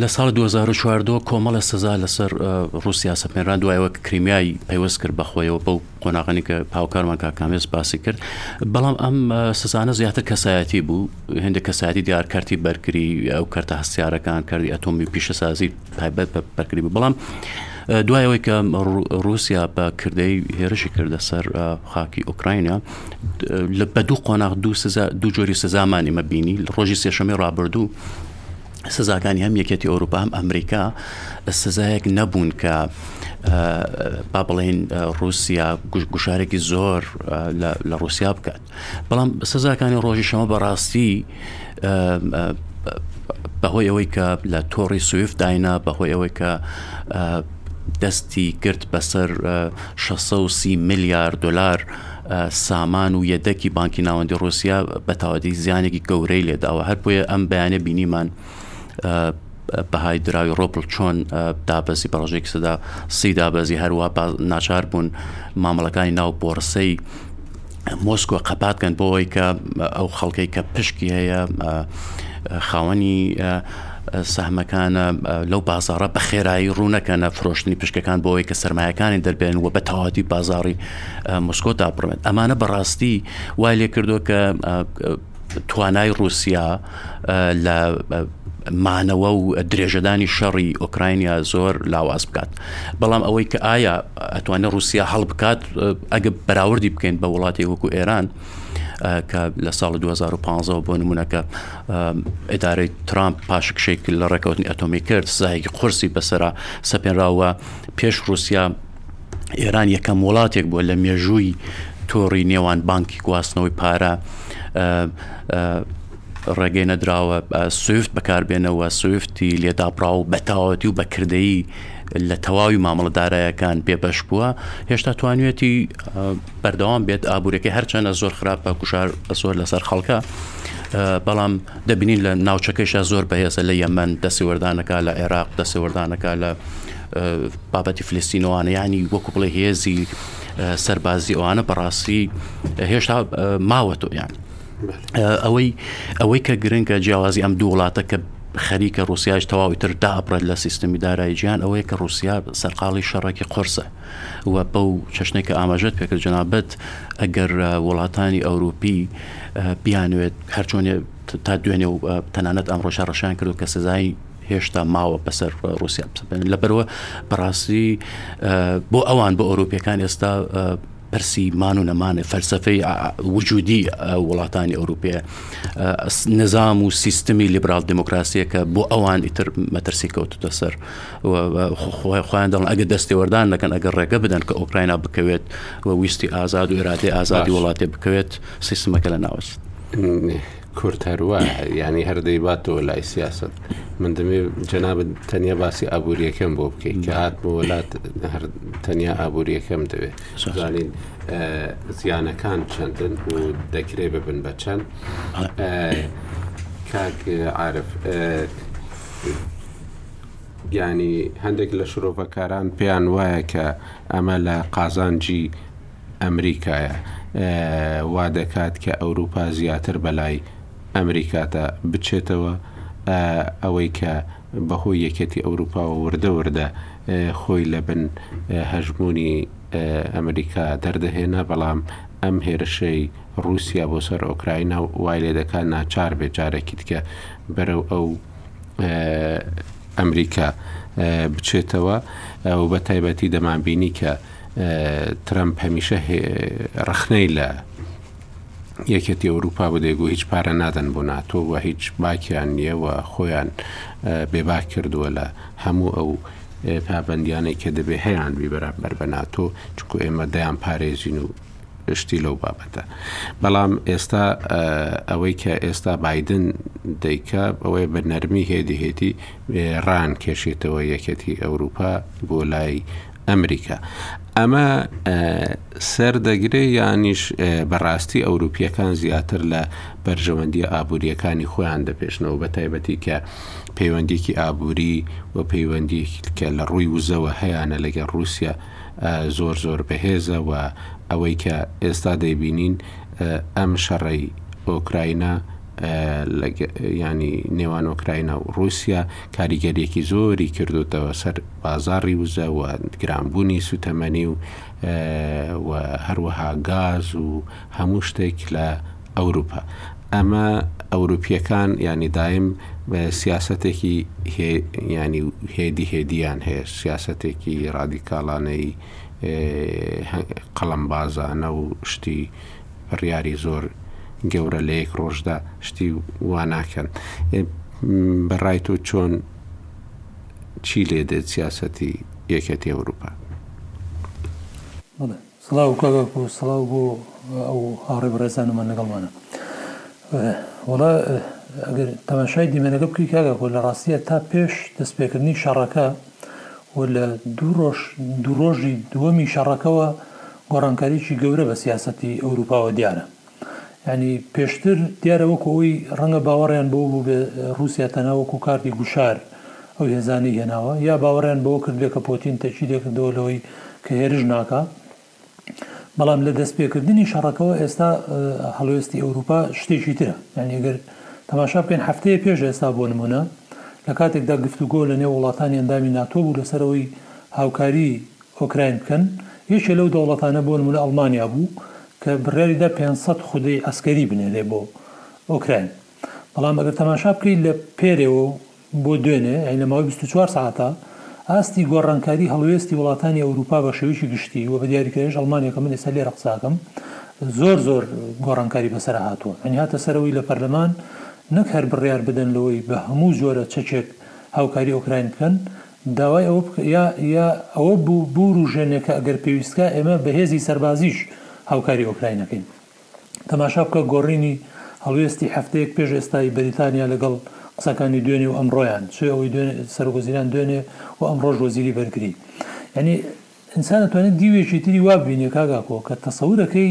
لە ساڵ 2014 کۆمەڵە سزا لەسەر رووسیا سەپێنران دوایەوە کریمیای پەیوەست کرد بەخۆیەوە بەو قۆناغانی کە هاوکارمان کاکامێز باسی کرد بەڵام ئەم سزانە زیاتر کەسایەتی بوو هێندە کەسایەتی دیار کەرتی بەرگری ئەو کەرتە هەستیارەکان کردی ئەتۆمی پیشەسازی تایبەت بە بەرگری بوو بەڵام دوایەوەی کە رووسیا بە کردەی هێرشی کردە سەر خاکی ئۆکراینە لە بە دوو قۆناغ دوو سزا دوو جۆری سزامان ئمە بینی ڕۆژی سێشەمەی ڕابردوو سزاکانی هەم یەکێتی ئەوروپا هەم ئەمریکا سزایەک نەبوون کە با بڵین رووسیا گوشارێکی زۆر لە رووسیا بکات بەڵام سزاکانی ڕۆژی شەمە بەڕاستی بەهۆی ئەوەی کە لە تۆڕی سویفت داینا بەهۆی ئەوەی کە دەستی کرد بەسەر 630 میلیارد دلار سامان و یەدەکی بانکی ناوەندی ڕوسیا بەتاوەتی زیانێکی گەورەی لێداوە هەر بۆیە ئەم بەیانە بینیمان بەهای دراوی ڕۆپل چۆن دابەزی بەڕژێک سەدا سی دابەزی هەروە ناچار بوون مامەڵەکانی ناو بۆڕسەی مۆسکۆ قەپاتکەن بۆەوەی کە ئەو خەڵکەی کە پشکی هەیە خاوەنی سەحمەکانە لەو بازارە بە خێرایی ڕوونەکەنە فرۆشتنی پشکەکان بۆەوەی کە سرمایەکانی دەربێن و بە تەواتی بازاری مسکۆ تا بڕمێت ئەمانە بەڕاستی وای لێ کردو کە توانای رووسیا لە مانەوە و درێژەدانی شەڕی ئۆکراینیا زۆر لاواز بکات بەڵام ئەوەی کە ئایا ئەتوانێت رووسیا هەڵ بکات ئەگە بەراوردی بکەین بە وڵاتی وەکو ئێران کە لە ساڵ 2015 بۆ نمونونەکە ئەدارەی ترامپ پاشکشێک لە ڕێکەوتنی ئەتۆمی کرد سایەکی قرسی بەسرە سەپێنراوە پێش رووسیا ئێران یەکەم وڵاتێک بووە لە مێژووی تۆڕی نێوان بانکی گواستنەوەی پارە ڕێگەی نەدراوە سوفت بەکاربێنەوە سوفتی لێدابراو بەتەواوەتی و بەکردەی لە تەواوی مامەڵدارایەکان بێبەش بووە هێشتا توانوێتی بەردەوام بێت ئابوورەکەی هەرچەندە زۆر خراپە کوشار زۆر لەسەر خەڵکە بەڵام دەبینین لە ناوچەکەیشە زۆر بەهێزە لە یەمەەن دەسێوەردانەکە لە عێراق دەسێوەردانەکە لە بابەتی فلستین ئەوانە ینی وەکو بڵێ هێزی سەربازی ئەوانە بەڕاستی هێشتا ماوەتۆ یان ئەوەی ئەوەی کە گرنگە جیاوازی ئەم دوو وڵاتە کە خەریکە رووسیاش تەواوی تر دابڕێت لە سیستمی دارایی جیان ئەوەیە کە رووسیا سەرقاڵی شەڕێکی قرسە و بە و چشنێک کە ئاماژەت پێکرد جنابەت ئەگەر وڵاتانی ئەوروپی بیانوێت هەرچۆنێ تا دوێنێ و تەنانەت ئەم ڕۆژە ڕشان کردو کە سزای هێشتا ماوە بەسەر ڕوسیا بسەپێنن لەبەرەوە بەڕاستی بۆ ئەوان بۆ ئەوروپیەکان ئێستا پرسی مان و نەمانێ فەلسفەی وجودی وڵاتانی ئەوروپێ نظام و سیستمی لیبرال دموکراسیەکە بۆ ئەوان ئیتر مەترسی کەوتتە سەر خۆیان دەڵن ئەگە دەستێوەردان نەکەن ئەگەر ڕێگە بدەن کە ئۆکراینا بکەوێت و ویستی ئازاد و ئێرادی ئازادی وڵاتێ بکەوێت سیستمەکە لە ناوەست کورد هەر وایە یانی هەر دەیباتەوە لای سیاسەت من دەمێ جەنابەت تەنیا باسی ئابووریەکەم بۆ بکەیت کە هات بۆ وەلات هەر تەنیا ئابووریەکەم دەوێت زانین زیانەکان چەندن و دەکرێ ببن بە چەند کاک عاعرف گیانی هەندێک لە شرۆڤەکاران پێیان وایە کە ئەمە لە قازانجی ئەمریکایە وا دەکات کە ئەوروپا زیاتر بەلای ئەمریکادا بچێتەوە ئەوەی کە بەهۆی یەکێتی ئەوروپاوە وردە وردە خۆی لە بن هەژموونی ئەمریکا دەردەهێنا بەڵام ئەم هێرشەی روسیا بۆ سەر ئۆکراینا وای لێ دەکات ناچار بێت جارێکی دیکە بەرەو ئەو ئەمریکا بچێتەوە و بە تایبەتی دەمانبینی کە ترەمپ هەمیشە ڕەخنەی لە یەکێتی ئەوروپا بدەیت و هیچ پارە نادەن بۆ ناتۆ و هیچ باکیان نییە و خۆیان بێباک کردووە لە هەموو ئەو پابندیانەی کە دەبێ هەیان بی بەرامبەر بە ناتۆ چکو ئێمە دەیان پارێزین و شتی لەو بابەتە بەڵام ئێستا ئەوەی کە ئێستا بادن دەیکە ئەوەی بە نەرمی هێدیهێتی ڕان کێشێتەوە یەکێتی ئەوروپا بۆ لای ئەمریکا ئەمە سەر دەگرێ یانیش بەڕاستی ئەوروپیەکان زیاتر لە بەرژەوەندی ئابوووریەکانی خۆیان دەپێشنەوە بە تایبەتی کە پەیوەندیکی ئابووری و پەیوەندی کە لە ڕووی وزەوە هەیەە لەگەر رووسیا زۆر زۆر بەهێزە و ئەوەی کە ئێستا دەیبینین ئەم شەڕی ئۆکراینا یانی نێوان ئۆکراینا و رووسیا کاریگەریەکی زۆری کردوتەوە سەر بازاڕی وزە و گرانبوونی سوتەمەنی و و هەروەها گاز و هەموو شتێک لە ئەوروپا ئەمە ئەوروپیەکان ینی دایم سیاستێکی ینی هێدی هێدیان هەیە سیاستێکی ڕادیکاڵانەی قەڵم بازانە و شتی بڕیاری زۆر گەورە لە یەک ڕۆژدا شتی واناکەن بەڕای تۆ چۆن چی لێ دێت سیاسەتی یەکەتی ئەوروپا سڵاو کاک و سڵاو بۆ ئەو هاڕێ بەڕێزان من لەگەڵمانە وڵا ئەگەر تەماشای دیمەنەکە بکەی کاگە خۆ لە ڕاستیە تا پێش دەستپێکردنی شەڕەکە و لە دوو ڕۆژ دوو ڕۆژی دووەمی شەڕەکەەوە گۆڕانکاریەکی گەورە بە سیاسەتی ئەوروپاوە دیارە یانی پێشتر دیارە وەکو ئەوی ڕەنگە باوەڕیان بەوە بوو بێ رووسیا تەنها وەکو کارتی گوشار ئەو هێزانەی هێناوە یا باوەڕیان بەوە کردبێ کە پۆتین تەکیدێ کردەوە لەوەی کە هێرش ناکا بەڵام لە دەستپێکردنی شەڕەکەەوە ئێستا هەڵوێستی ئەوروپا شتێکی ترە یعنی ئەگەر تەماشا بکەین هەفتەیە پێش ئێستا بۆ نمونە لە کاتێکدا گفتوگۆ لە نێو وڵاتانی ئەندامی ناتۆ بوو لەسەرەوەی هاوکاری ئۆکراین بکەن، یەکێ لەو دەوڵەتانە بۆ نموونە ئەڵمانیا بوو کە بڕیاری دا پێنج سەد خودەی عەسکەری بنێرێ بۆ ئۆکراین، بەڵام ئەگەر تەماشا بکەی لە پێرێوە بۆ دوێنێ یانی لە ماوەی بیست و چوار سەعاتا ئاستی گۆڕانکاری هەڵوێستی وڵاتانی ئەوروپا بە شێوەیەکی گشتی و بە دیاریکراویش ئەڵمانیا کە من ئێستا لێرە قسە ئەکەم زۆر زۆر گۆڕانکاری بەسەرا هاتووە یانی هاتە سەر ئەوەی لە پەرلەمان نەک هەر بڕیار بدەن لەوەی بە هەموو جۆرە چەکێک هاوکاری ئۆکراین بکەن داوای ئەوە بکە یا یا ئەوە بو بوروژێنێ کە ئەگەر پێویستکا ئێمە بە هێزی سەربازیش هاوکاری ئۆکراین ئەکەین. تەماشا بکە گۆڕینی هەڵوێستی هەفتەیەک پێش ئێستای بەریتانیا لەگەڵ قسەکانی دوێنێ و ئەمڕۆیان، چ ئەوەی دوێنێ سەرۆک وەزیران دوێنێ و ئەمڕۆش وەزیری بەرگری. یانی ئینسان ئەتوانێ دیوێکی تری وا ببینێ کاک ئاکۆ کە تەسەور ئەکەی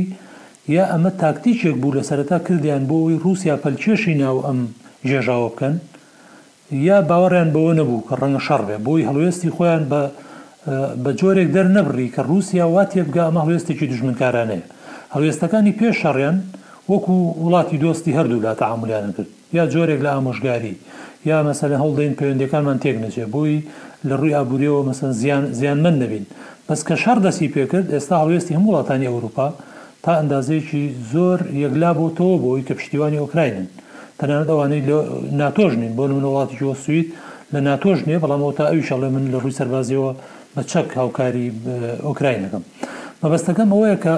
یا ئەمە تاکتیکێک بو لە سەرەتا کردیان بۆ ئەوەی روسیا پەلکێشی ناو ئەم گێژاوە بکەن یا باوەڕیان بەوە نەبوو کە ڕەنگە شەڕ بێت، بۆی هەڵوێستی خۆیان بە بە جۆرێک دەرنەبڕی کە ڕووسیا وا تێبگا ئەمە هەڵوێستێکی دوژمنکارانەیە. هەڵوێستەکانی پێش شەڕیان وەکوو وڵاتی دۆستی هەردوو لا تەعامولیان ئەکرد، یا جۆرێک لە ئامۆژگاری، یا مەسەلەن هەوڵ دەین پەیوەندییەکانمان تێک نەچێت، بۆی لە ڕووی ئابوورییەوە مەسەلەن زیان زیانمەند نەبین. بەس کە شەڕ دەستی پێ کرد، ئێستا هەڵوێستی هەموو وڵاتانی ئەورووپا تا ئەندازەیەکی زۆر یەکلا بۆتەوە بۆ ئەوەی کە پشتیوانی ئۆکراینن تەنانەت ئەوانەی لە ناتۆش نین بۆ نمونە وڵاتێکی وەک سوید لە ناتۆش نیە بەڵام ئەوتا ئەویش ئەڵێ من لە ڕووی سەربازیەوە بە چەک هاوکاری ئۆکراین ئەکەم مەبەستەکەم ئەوەیە کە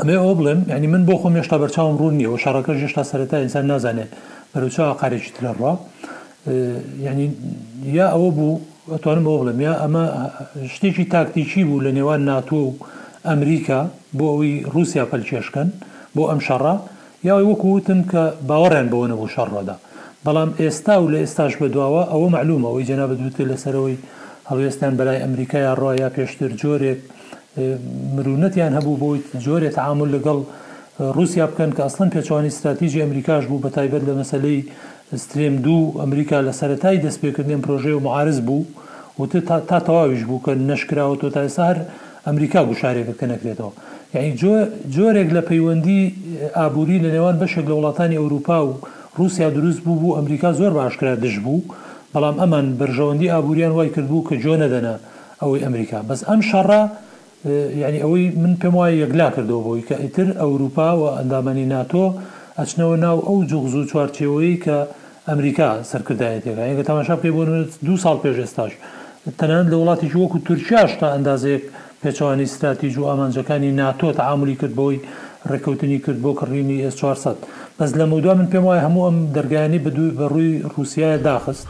ئەمێ ئەوە بڵێم یعنی من بۆ خۆم هێشتا بەرچاوم ڕوون نیە و شەڕەکە ژێشتا سەرەتا ئینسان نازانێ بەرەو چ ئاقارێکی ترەڕوا یعنی یا ئەوە بوو ئەتوانم بەوە بڵێم یا ئەمە شتێکی تاکتیکی بوو لە نێوان ناتۆ و ئەمریکا بۆ ئەوەی ڕووسیا پەلکێش کەن بۆ ئەم شەڕە، یا وەی وەکو وتم کە باوەڕیان بەوە نەبوو شەڕ ڕۆدا. بەڵام ئێستا و لە ئێستاش بە دواوە ئەوە مەعلوومە ئەوەی جەنابت وتت لە سەر ئەوەی هەڵوێستیان بە لای ئەمریکا یا ڕۆ یا پێشتر جۆرێک مرونەتیان هەبوو بۆی جۆرێ تەعامول لەگەڵ ڕووسیا بکەن کە ئەسڵەن پێچەوانەی ستراتیجی ئەمریکاش بوو بە تایبەت لە مەسەلەی ستریم دوو، ئەمریکا لە سەرەتای دەستپێکردنی ئەم پرۆژەیەوە معارز بوو و تا تا تەواویش بوو کە نەشکراوەتەوە تا ئێستا هەر ئەمریکا گوشارێ کرد کە نەکرێتەوە یانی جۆ جۆرێک لە پەیوەندی ئابووری لە نێوان بەشێک لە وڵاتانی ئەوروپا و ڕووسیا دروست بوو بوو ئەمریکا زۆر بە ئاشکرا دژ بوو بەڵام ئەمان بەرژەوەندی ئابووریان وای کرد بوو کە جۆ نەدەنە ئەوەی ئەمریکا بەس ئەم شەڕە یانی ئەوەی من پێم وایە یەکلا کردوە بۆی کە ئیتر ئەوروپا و ئەندامانی ناتۆ ئەچنەوە ناو ئەو جوغز و چوارچێوەی کە ئەمریکا سەرکردایەتی ئەکا یەگە تەماشا بکەی بۆ نمونە دوو ساڵ پێش ئێستاش تەنانەت لە وڵاتیکی وەکو تورکیاش تا ئەندازەیەک پێچەوانەی ستراتیج و ئامانجەکانی ناتۆ تەعامولی کرد بۆی ڕێکەوتنی کرد بۆ کڕینی ئێس چوار سەد بەس لەمەودوا من پێم وایە هەموو ئەم دەرگایانەی بە دووی بە ڕووی ڕوسیایە داخست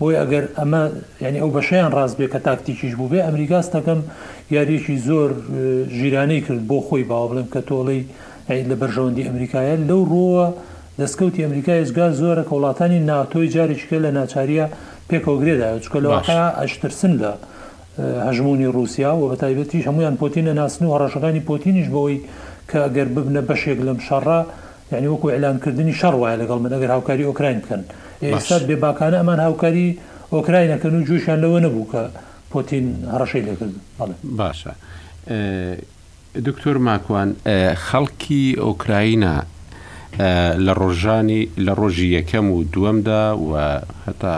بۆیە ئەگەر ئەمە یانی ئەو بەشەیان ڕاست بێ کە تاکتیکیش بوو بێ ئەمریکا ستەکەم یاریەکی زۆر ژیرانەی کرد بۆ خۆی باوە بڵێم کە تۆڵەی یعنی لە بەرژەوەندی ئەمریکایە لەو ڕۆوە دەستکەوتی ئەمریکا ئێجگار زۆرە کە وڵاتانی ناتۆی جارێکیکە لە ناچاریە پێکەوە گرێدایە چکە لەواقع ئەشترسن لە هەژمونی رووسیا و بە تایبەتیش هەمویان پۆتینە ناسن و هەڕەشەکانی پۆتینیش بەوەی کە گەر ببنە بەشێک لەم شەڕە یانی وەکو اعلان کردنی شەڕ وایە لەگەڵ من ئەگەر هاوکاری ئۆکراین بکەن ئێستا بێباکانە ئەمان هاوکاری ئۆکراین ئەکەن و گوێشیان لەوە نەبوو کە پۆتین هەڕەشەی لێکردن بەڵێ. باشە دکتۆر ماکوان خەڵکی ئۆکراینا لە ڕۆژانی لە ڕۆژی یەکەم و دووەمدا و هەتا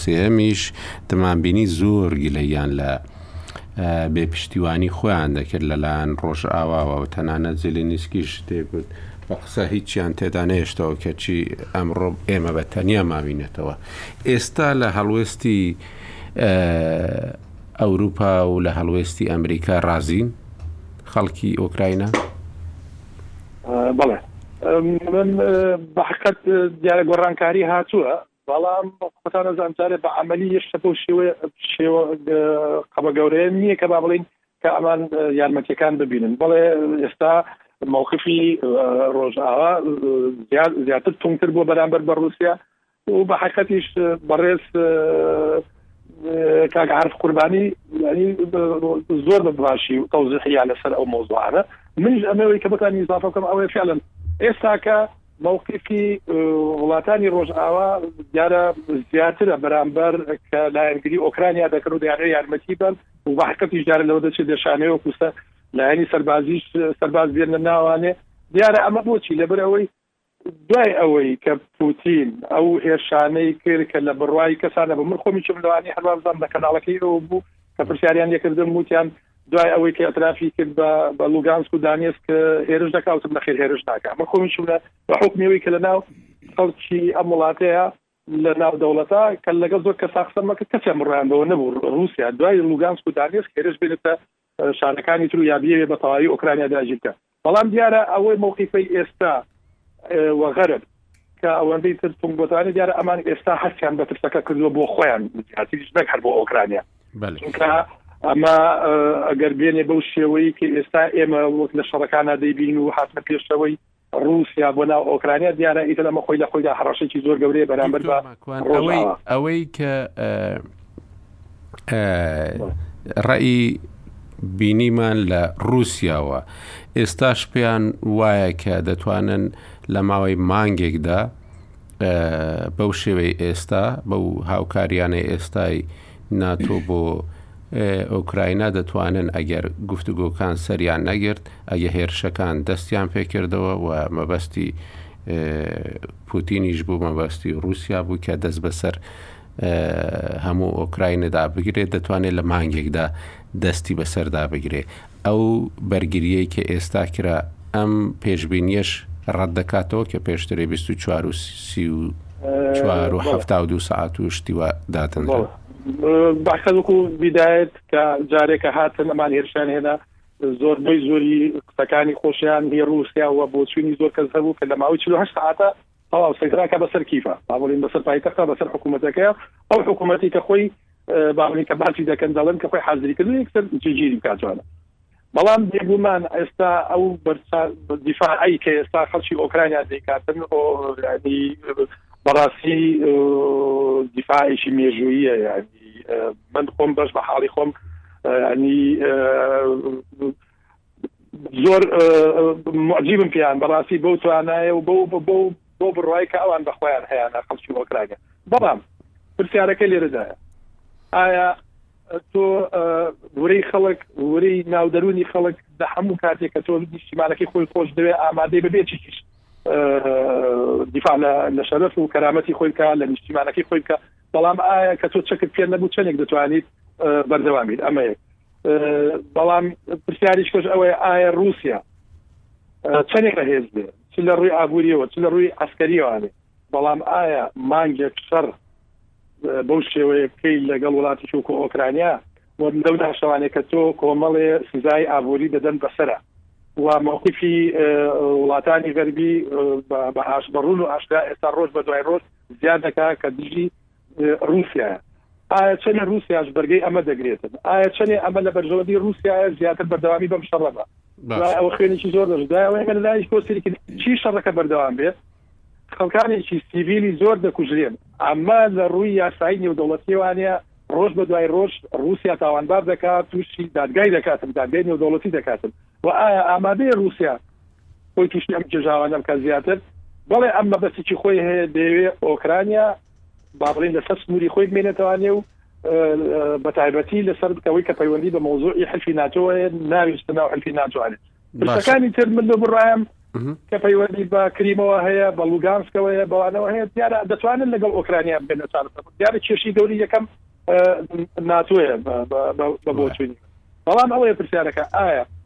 سێیەمیش دەمانبینی زۆر گلەییان لە بێ پشتیوانی خۆیان دەکرد لەلایەن ڕۆژئاواوە و تەنانەت زیلینیسکیش دەیگوت بە قسە هیچیان تێدا نەهێشتەوە کەچی ئەمڕۆ ئێمە بە تەنیا ماوینەتەوە ئێستا لە هەڵوێستی ئەوروپا و لە هەڵوێستی ئەمریکا ڕازین خەڵکی ئۆکراینا بەڵێ من بەحقەت دیارە گۆڕانکاری هاتووە بەڵام خۆتان ئەزان جارێ بە عملی یشتە بەو شێوە شێوە قەبە گەورەیە نییە کە با بڵین کە ئەمان یارمەتیەکان ببینن بەڵێ ئێستا مووقفی ڕۆژئاوا زیاتر تونتر بۆ بەرامبەر بە رووسیا و بە حقەتیش بەڕێز کاک عرف قوربانی زۆر بە باشی و تەوزیحیان لەسەر ئەو مۆزوعانە منیش ئەمەوەی کە بتانی زافەکەم ئەوەی فعلن ئێستاکە مەوقیفی وڵاتانی ڕۆژئاوا دیارە زیاترە بەرامبەر کە لایەنگری ئۆکرانیا دەکەن و دەیانەوێت یارمەتی بن و بەحکەتیش دیارە لەوە دەچێت دێشانەوە کوسە لایەنی سەربازیش سەرباز بێنە ناوانێ دیارە ئەمە بۆچی لەبەر ئەوەی دوای ئەوەی کە پوتین ئەو هێرشانەی کرد کە لە بڕوای کەسانە بە من خۆمیشم لەوانی هەروازان لە کەناڵەکەی ئەو بوو کە پرسیاریان لێکردم وتیان دوای ئەوەی کە ئیعترافی کرد بە بە لوگانسک و دانیسک هێرش دەکا وتم نەخێر هێرش ناکا من خۆمی چوونە بە حکمی ئەوەی کە لەناو خەڵکی ئەم وڵاتەیە لە ناو دەوڵەتا کە لەگەڵ زۆر کەسا قسە مەکە کەسیان بڕیان بەوە نەبوو رووسیا دوای لوگانسک و دانیسک هێرش بێنێتە شارەکانی تر و یا بیەوێ بە تەواوی ئۆکرانیا داگیر بکە بەڵام دیارە ئەوەی مەوقیفەی ئێستا و غەرب کە ئەوەندەی تر تونگ بۆتانی دیارە ئەمان ئێستا هەستیان بە ترسەکە کردووە بۆ خۆیان زیاتریش نەک هەر بۆ ئۆکرانیا بەلێ چونکە ئەمە ئە، ئەگەر بێنێ بەو شێوەیی کە ئێستا ئێمە وەک لە شەڕەکانا دەیبین و هاتنە پێشەوەی ڕووسیا بۆ ناو ئۆکرانیا دیارە ئیتر ئەمە خۆی لە خۆیدا هەڕەشێکی زۆر گەورەیە بەرامبەر بە دکتۆر ماکوان ئەوەی ڕۆژاوا. ئەوەی کە ئە، ڕێی بینیمان لە رووسیاوە ئێستاش پێیان وایە کە دەتوانن لە ماوەی مانگێکدا بەو شێوەی ئێستا بەو هاوکاریانە ئێستای ناتۆ بۆ ئۆکراینا دەتوانن ئەگەر گفتوگۆکان سەریان نەگرت ئەگە هێرشەکان دەستیان پێکردەوە و مەبەستی پوتینیش بوو مەبەستی رووسیا بوو کە دەست بەسەر هەموو ئۆکراینەدا بگرێت دەتوانێت لە مانگێکدا دەستی بەسەردا بگرێ ئەو بەرگریەی کە ئێستا کرا ئەم پێشببینیش ڕەت دەکاتەوە کە پێشتری 24 و سی و چوار و هەفتا و دوو سعات و شتیوە داتن بەخەکو بیدایەت کە جارێکە هاتن ئەمان هێرشیان هێنا زۆربەی زۆری قسەکانی خۆشیان هی رووسیاوە بۆچوونی زۆر کەس هەبوو کە لە ماوەی 48 ساعتە تەواو سەیتەرا کە بەسەر کیفە بابڵین بەسەر پایتەختە بەسەر حکوومەتەکەیە ئەو حکوومەتی کە خۆی باڵی کە باسی دەکەن دەڵێن کە خۆی حازری کرد یەکسەر جێگیری بکاتوانە بەڵام بێگومان ئێستا ئەو دیفاعی کە ئێستا خەڵکی ئۆکرانیا دەیکاتن بەڕاستی دیفاعێکی مێژوویە یعنی من خۆم بەش بە حاڵی خۆم ینی زۆر موعجیبم پێیان بەڕاستی بەو توانایە و بەو بەو بەو بڕوای کە ئەوان بە خۆیان هەیانە خەڵکی ئۆکرانیا بەڵام پرسیارەکە لێرەدایە ئایا تۆ ورەی خەڵک ورەی ناودەرونی خەڵک دە هەموو کاتێک کە تۆ نیشتیمانەکەی خۆی خۆش دەوێ ئامادەی بەبێ چیش دیفاع لە شەرف و کەرامەتی خۆی بکە لە نیشتیمانەکەی خۆی بکە بەڵام ئایا کە تۆ چەکت پێ نەبوو چەندێک دەتوانیت بەردەوام بیت ئەمە یەک بەڵام پرسیاریش کەش ئەوەیە ئایا رووسیا چەندێک بەهێز بێ چ لە ڕووی ئابووریەوە چ لە ڕووی ئەسکەریوانێ بەڵام ئایا مانگێک شەڕ بەو شێوەیە بکەیت لەگەڵ وڵاتی شوک و ئۆکرانیا لەو ناشەوانێک کە تۆ کۆمەڵێ سزای ئابووری دەدەن بەسرە و مووقفی وڵاتانی غەربی بە ئاش بەڕون و ئاشکرا ئێستا ڕۆژ بە دوای ڕۆژ زیاد دەکات کە دژی رووسیایە. ئایا چەنێ رووسیاش بەرگەی ئەمە دەگرێتن؟ ئایا چەنێ ئەمە لە بەرژەوەندی رووسیایە زیاتر بەردەوامی بەم شەڕە بە دوای ئەوە خوێنێکی زۆر دەژ دوای ئەوەی ئەگەر لایش بۆ سەیری کرد چی شەڕەکە بەردەوام بێت خەڵکانێکی سیڤیلی زۆر دەکوژرێن ئەمە لە ڕووی یاسایی نێودەوڵەتی وانەیە ڕۆژ بە دوای ڕۆژ رووسیا تاوانبار دەکات تووشی دادگای دەکاتن دادگای نێودەوڵەتی دەکاتن و ئایا ئامادەیە رووسیا خۆی تووشی ئەم گێژاوانە بکات زیاتر، بەڵێ ئەم مەبەستێکی خۆی هەیە دەیەوێت ئۆکرانیا با بڵێین لەسەر سنووری خۆی بمێنێتەوانێ و بەتایبەتی لەسەر ئەوەی کە پەیوەندی بە مۆزوعی حلفی ناتۆ هەیە ناویستە ناو حلفی ناتوانێت پرسەکانی تر من لە بڕایم کە پەیوەندی بە کریمەوە هەیە بە لوگانسکەوە هەیە بەوانەوە هەیە دیارە دەتوانن لەگەڵ ئۆکرانیا بێن لە چارەسەر دیارە کێشی گەوری یەکەم ناتوێ بە بۆچوونی بەڵام ئەوەیە پرسیارەکە ئایا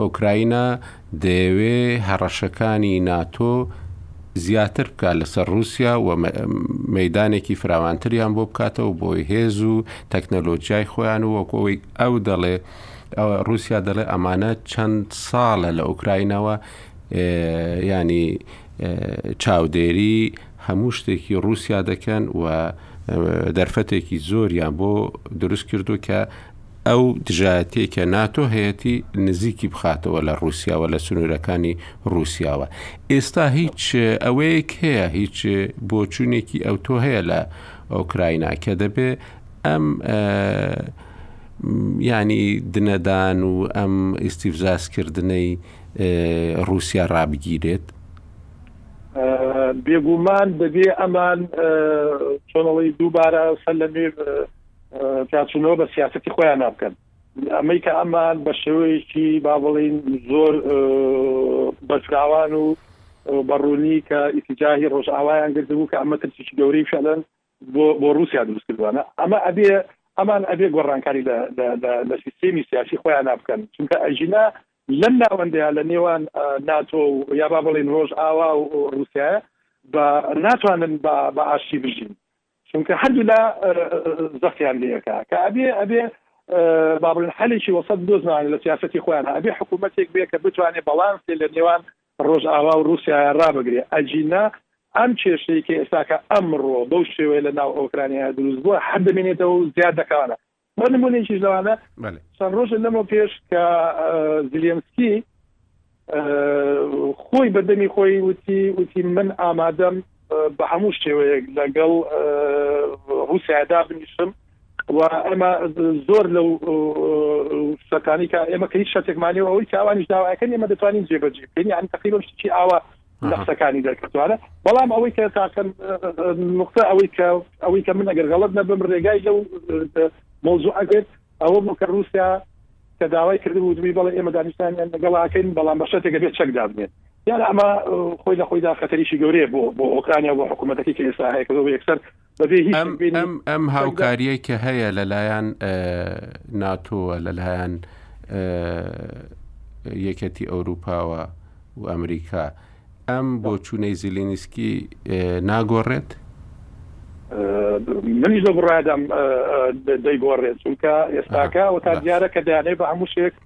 ئۆکراینا دەیەوێ هەڕەشەکانی ناتۆ زیاتر بکات لەسەر رووسیا و مەدانێکی فراوانتریان بۆ بکاتەوە بۆی هێز و تەکنەلۆژیای خۆیان و وەکۆی ئەو دەڵێ رووسیا دەڵێ ئەمانە چەند ساڵە لە ئۆکراینەوە ینی چاودێری هەموو شتێکی رووسیا دەکەن و دەرفەتێکی زۆریان بۆ دروست کردو کە ئەو دژایەتیەی کە ناتۆ هەیەتی نزیکی بخاتەوە لە ڕوسیاوە لە سنوورەکانی ڕوسیاوە ئێستا هیچ ئەوەیەک هەیە هیچ بۆچوونێکی ئەوتۆ هەیە لە ئۆکراینا کە دەبێ ئەم ینی دنەدان و ئەم ئیسیفزازکردنەی رووسیا ڕابگیرێت بێگومان دەبێ ئەمان چۆنەڵی دووبارە سەر لە نوێ تیاچوونەوە بە سیاسەتی خۆیان نابکەن ئەمەی کە ئەمان بە شێوەیەکی با بڵین زۆر بەفراوان و بەڕوونی کە ئیتیجاهی ڕۆژئاوایان گردبوو کە ئەمە ترسیی گەورەی فعلەن بۆ بۆ رووسیا دروست کردوانە ئەمە ئەبێ ئەمان ئەبێ گۆڕانکاری لە سیستێمی سیاسی خۆیان نابکەن چونکە ئەژینا لەم ناوەندەیە لە نێوان ناتۆ یا با بڵین ڕۆژ ئاوا و رووسایە بە ناتوانن بە ئاشتی بژین چونکە هەردوولا زەختیان لێ ئەکا کە ئەبێ ئەبێ با بڵێن حەلێکی وەسەت دۆزنەوە لە سیاسەتی خۆیان ئەبێ حکوومەتێک بێ کە بتوانێت بەڵانسێ لە نێوان ڕۆژئاوا و رووسیا ڕابگرێ ئەجینا ئەم کێشەیە کە ئێستاکە ئەمڕۆ بەو شێوەیە لە ناو ئۆکرانیا دروست بووە هەر دەمێنێتەوە و زیاد دەکەوانە بۆ نموونەیەکیش لەوانە چەند ڕۆژە لەمەو پێش کە زلێنسکی خۆی بەدەمی خۆی وتی وتی من ئامادەم بە هەموو شێوەیەک لەگەڵ رووسیادا بنیشم و ئەمە زۆر لەو شتەکانی کە ئێمە کە هیچ شتێکمانەوە ئەوەی کاوانیش داواەکەن ئێمە دەتوانین جێبەجێ بکەین یان تقریبا شتێکی ئاوا لە قسەکانی دەرکەوتوانە بەڵام ئەوەی کە تاکەم نقطە ئەوەی کە ئەوەی کە من ئەگەر غەڵت نەبم ڕێگای لەو مۆزوع ئەگرێت ئەوە بۆ کە رووسیا کە داوای کرد و دوی بەڵێ ئێمە دانیشتانیان لەگەڵاکەین بەڵام بە شتێکە بێت چەک دابنێت یان ئەمە خۆی لە خۆیدا خەتەریشی گەورەیە بۆ بۆ ئۆکرانیا بۆ حکوومەتەکەی کە ئێستا هەیە کە یەکسەر ئەم هاوکاریەی کە هەیە لەلایەن ناتۆوە لەلایەن یەکەتی ئەوروپاوە و ئەمریکا ئەم بۆ چوونەی زیلینیسکی ناگۆڕێت منیش لە بڕادام دەیگۆڕێت چونکە ئێستاکە و تا دیارە کە دەیانێ بە هەموو شێک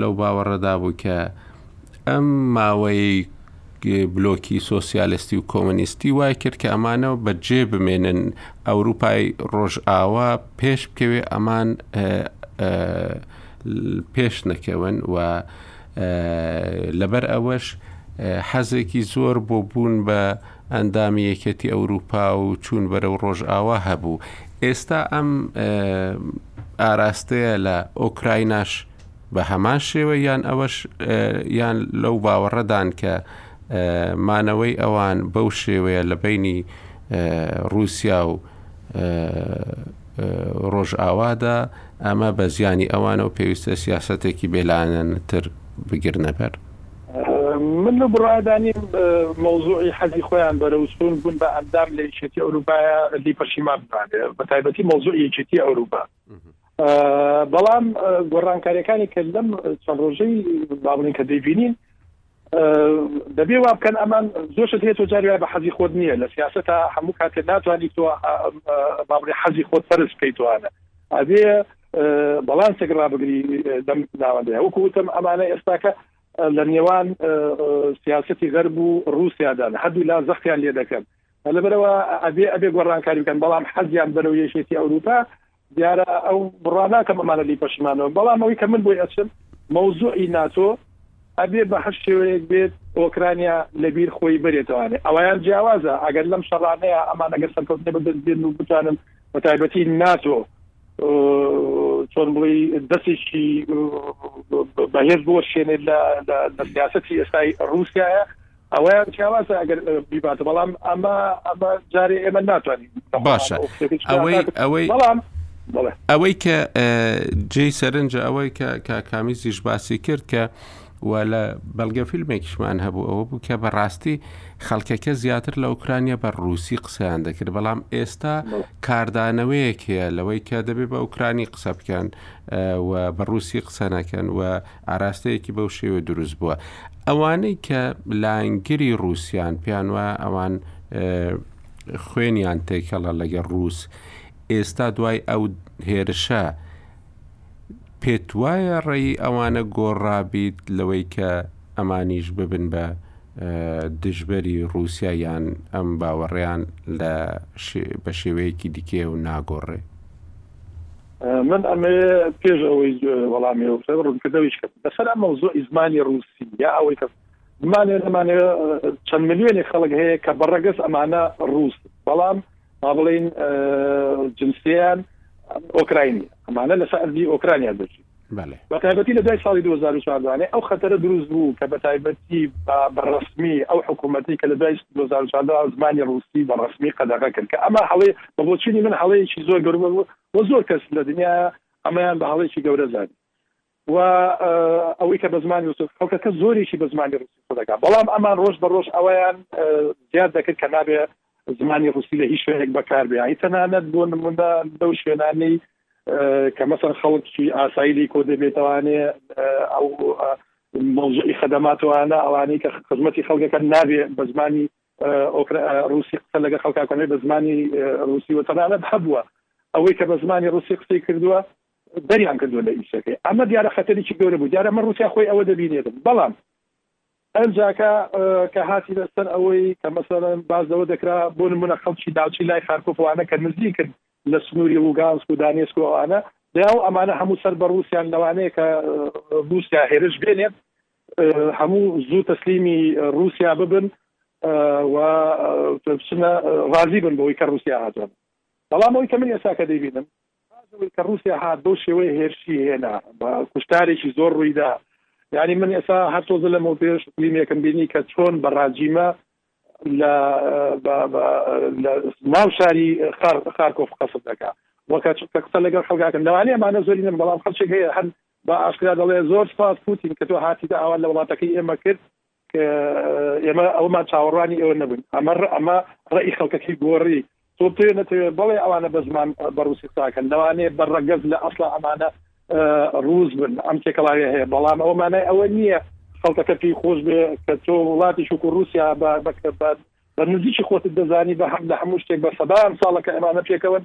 لەو باوەڕەدا بوو کە ئەم ماوەی بلۆکی سۆسیالستی و کۆمەنیستی وای کرد کە ئەمانە بە جێ بمێنن ئەوروپای ڕۆژئاوا پێش بکەوێ ئەمان پێش نەکەون و لەبەر ئەوەش حەزێکی زۆر بۆ بوون بە ئەندامی یەکێتی ئەوروپا و چوون بەرەو ڕۆژئاوا هەبوو ئێستا ئەم ئاراستەیە لە ئۆکرایناش بە هەمان شێوە یان ئەوەش یان لەو باوەڕەدان کە مانەوەی ئەوان بەو شێوەیە لە بینی رووسیا و ڕۆژئاوادا ئەمە بە زیانی ئەوانە و پێویستە سیاسەتێکی بێلایەنە تر بگرنە بەر. من لەو بڕوایەدا نیم مەوزوعی حەزی خۆیان بەرەو سوون بوون بە ئەندام لە یەکێتی ئەوروپایە لی پەشیمان ببانێ بە تایبەتی مەوزوعی یەکێتی ئەوروپا بەڵام گۆڕانکاریەکانی کە لەم چەند ڕۆژەی باڵین کە دەیبینین دەبێ وا بکەن ئەمان زۆشت هەیە تۆ جاروای بە حەزی خۆت نییە لە سیاست تا هەموو کاتێ ناتوانانی تۆ باڵی حەزی خۆت فەرز بکەیتوانە ئەبێ باڵانسێک ڕابگری لەم ناوەندەیە وەکو وتم ئەمانە ئێستاکە لە نێوان سیاستی غەرب و رووسیادان هەردوو لا زەختیان لێ دەکەن لەبەرەوە ئەبێ ئەبێ گۆڕانکاری بکەن بەڵام حەزیان بەرەو یەکێتی ئەوروپا دیارە ئەو بڕاناکەم ئەمانە لی پەشمانەوە بەڵام ئەوی کە من بۆی ئەچم مەوزوعی ناتۆ ئەبێ بە هەر شێوەیەک بێت ئۆکرانیا لەبیر خۆی بێتوانێت ئەویان جیاوازە ئەگەر لەم شەڕانەیە ئەمان ئەگەر سەرکەوتنە بەدەست بێن و بتوانن بە تایبەتی ناتۆ چۆن بڵێی دەستێکی بەهێز بوەشێنێت لە سیاستی ئێستای رووسایە ئەویان جیاوازە ئەگەر بیباتە بەڵام ئەمە ئەمە جارێ ئێمە ناتوانین باشە ئەوەی ئەوەی بەڵام ئەوەی کە جێی سەرنجە ئەوەی کە کاکامیزیش باسی کرد کە و لە بەڵگە فیلمێکیشمان هەبوو ئەوە بوو کە بەڕاستی خەڵکەکە زیاتر لە ئۆکرانیا بە ڕووسی قسەیان دەکرد بەڵام ئێستا کاردانەوەیەک هەیە لەوەی کە دەبێت بە ئۆکرانی قسە بکەن و بە ڕووسی قسە نەکەن و ئاراستەیەکی بەو شێوە دروست بووە ئەوانەی کە لایەنگری ڕووسیان پێیان وە ئەوان خوێنیان تێکەڵە لەگە ڕووس ئێستا دوای ئەو هێرشە پێت وایە ڕێی ئەوانە گۆڕابیت لەوەی کە ئەمانیش ببن بە دژبەری ڕووسیا یان ئەم باوەڕیان لە بە شێوەیەکی دیکێ و ناگۆڕێ من ئەمێ پێش ئەوەی وەڵامی وتە ڕوونکردەویش کرد لەسەر ئەم مەوزوع ئیزمانی ڕووسی یا ئەوەی کە مانێ لەمانێ چەند ملیۆنی خەڵک هەیە کە بەڕەگەز ئەمانە ڕووس بەڵام با بڵێین جنسیان ئۆکراینی ئەمانە لە سەرزی ئۆکرانیا دەژی بە تایبەتی لە دوای ساڵی 2014 ئەو خەتەرە دروست بوو کە بە تایبەتی بە ڕسمی ئەو حکوومەتی کە لە دوای 2014 زمانی ڕوسی بە ڕسمی قەدەغە کرد کە ئەمە هەڵێ بە بۆچینی من هەڵەیەکی زۆر گەوربە بوو و زۆر کەس لە دنیا ئەمەیان بە هەڵێکی گەورە زانی و ئەوەی کە بە زمانی ڕووسی خەڵکەکە زۆرێکی بە زمانی ڕووسی قسە دەکات، بەڵام ئەمان ڕۆژ بە ڕۆژ ئەوەیان زیاد دەکرد کە نابێ زمانی ڕووسی لە هیچ شوێنێک بەکار بێنی، تەنانەت بۆ نموونە لەو شوێنانەی کە مەسەن خەڵکی ئاسایی لێی کۆ دەبێتەوانێ ئەو مەوزوعی خەدەماتوانە ئەوانەی کە خزمەتی خەڵکەکە نابێ بە زمانی ڕووسی قسە لەگە خەڵکاکەێ بە زمانی ڕووسی و تەنانەت هەبووە ئەوەی کە بە زمانی ڕووسی قسەی کردووە دەریان کردووە لە ئیسەکەی ئەمە دیارە خەتەرێکی گەورە بوو دیارە ئەمە ڕووسیا خۆی ئەوە دەبینێتن بەڵام ئەنجاکە کە هاتی لەسەر ئەوەی کە مەسەرەن باز لەوە دەکرا بۆ نمونە خەڵکی ناوچی لای خارکۆفوانە کە نزیکن لە سنووری وگانسک و دانێسک و ئەوانە دەیاو ئەمانە هەموو سەر بە ڕووسیان لەوانەیە کە ڕووسیا هێرش بێنێت هەموو زوو تەسلیمی ڕووسیا ببن و بچنە ڕازی بن بەوەی کە ڕووسیا هاتوون بەڵام ئەوی کە من ئێساکە دەیبینم پاش ئەوەی کە ڕوسیا هات بەو شێوەیە هێرشی هێنا بە کوشتارێکی زۆر ڕویدا یانی من ئێسا هەر تۆزە لەمەو پێش فلیمێکم بینی کە چۆن بە ڕاجیمە لە ناو شاری خارکۆف قەسب دەکا وەکە چکە قسە لەگەڵ خەڵگاکەن لەوانەیە مانە زۆری نم بەڵام خەڵچێک هەیە هەر بە ئاشکرا دەڵێ زۆر سپاس پوتین کە تۆ هاتیتە ئاوا لە وڵاتەکەی ئێمە کرد کە ئێمە ئەومان چاوەڕوانی ئێوە نەبووین ئەمە ئەمە ڕێی خەڵکەکەی گۆڕی تۆ پێ نەتەوێت بەڵێ ئەوانە بە زمان بە ڕوسی قساکەن لەوانەیە بە ڕەگەز لە ئەسڵ ئەمانە ڕوز بن ئەم تێکەڵاوی هەیە بەڵام ئەوە مانای ئەوە نییە خەڵکەکە پێی خۆش بێ کە تۆ وڵاتی شوک و رووسیا بەکربات بە نزیکی خۆت دەزانی بە هەم لە هەموو شتێک بە سەدان ساڵەکە ئەمانە پێکەوەن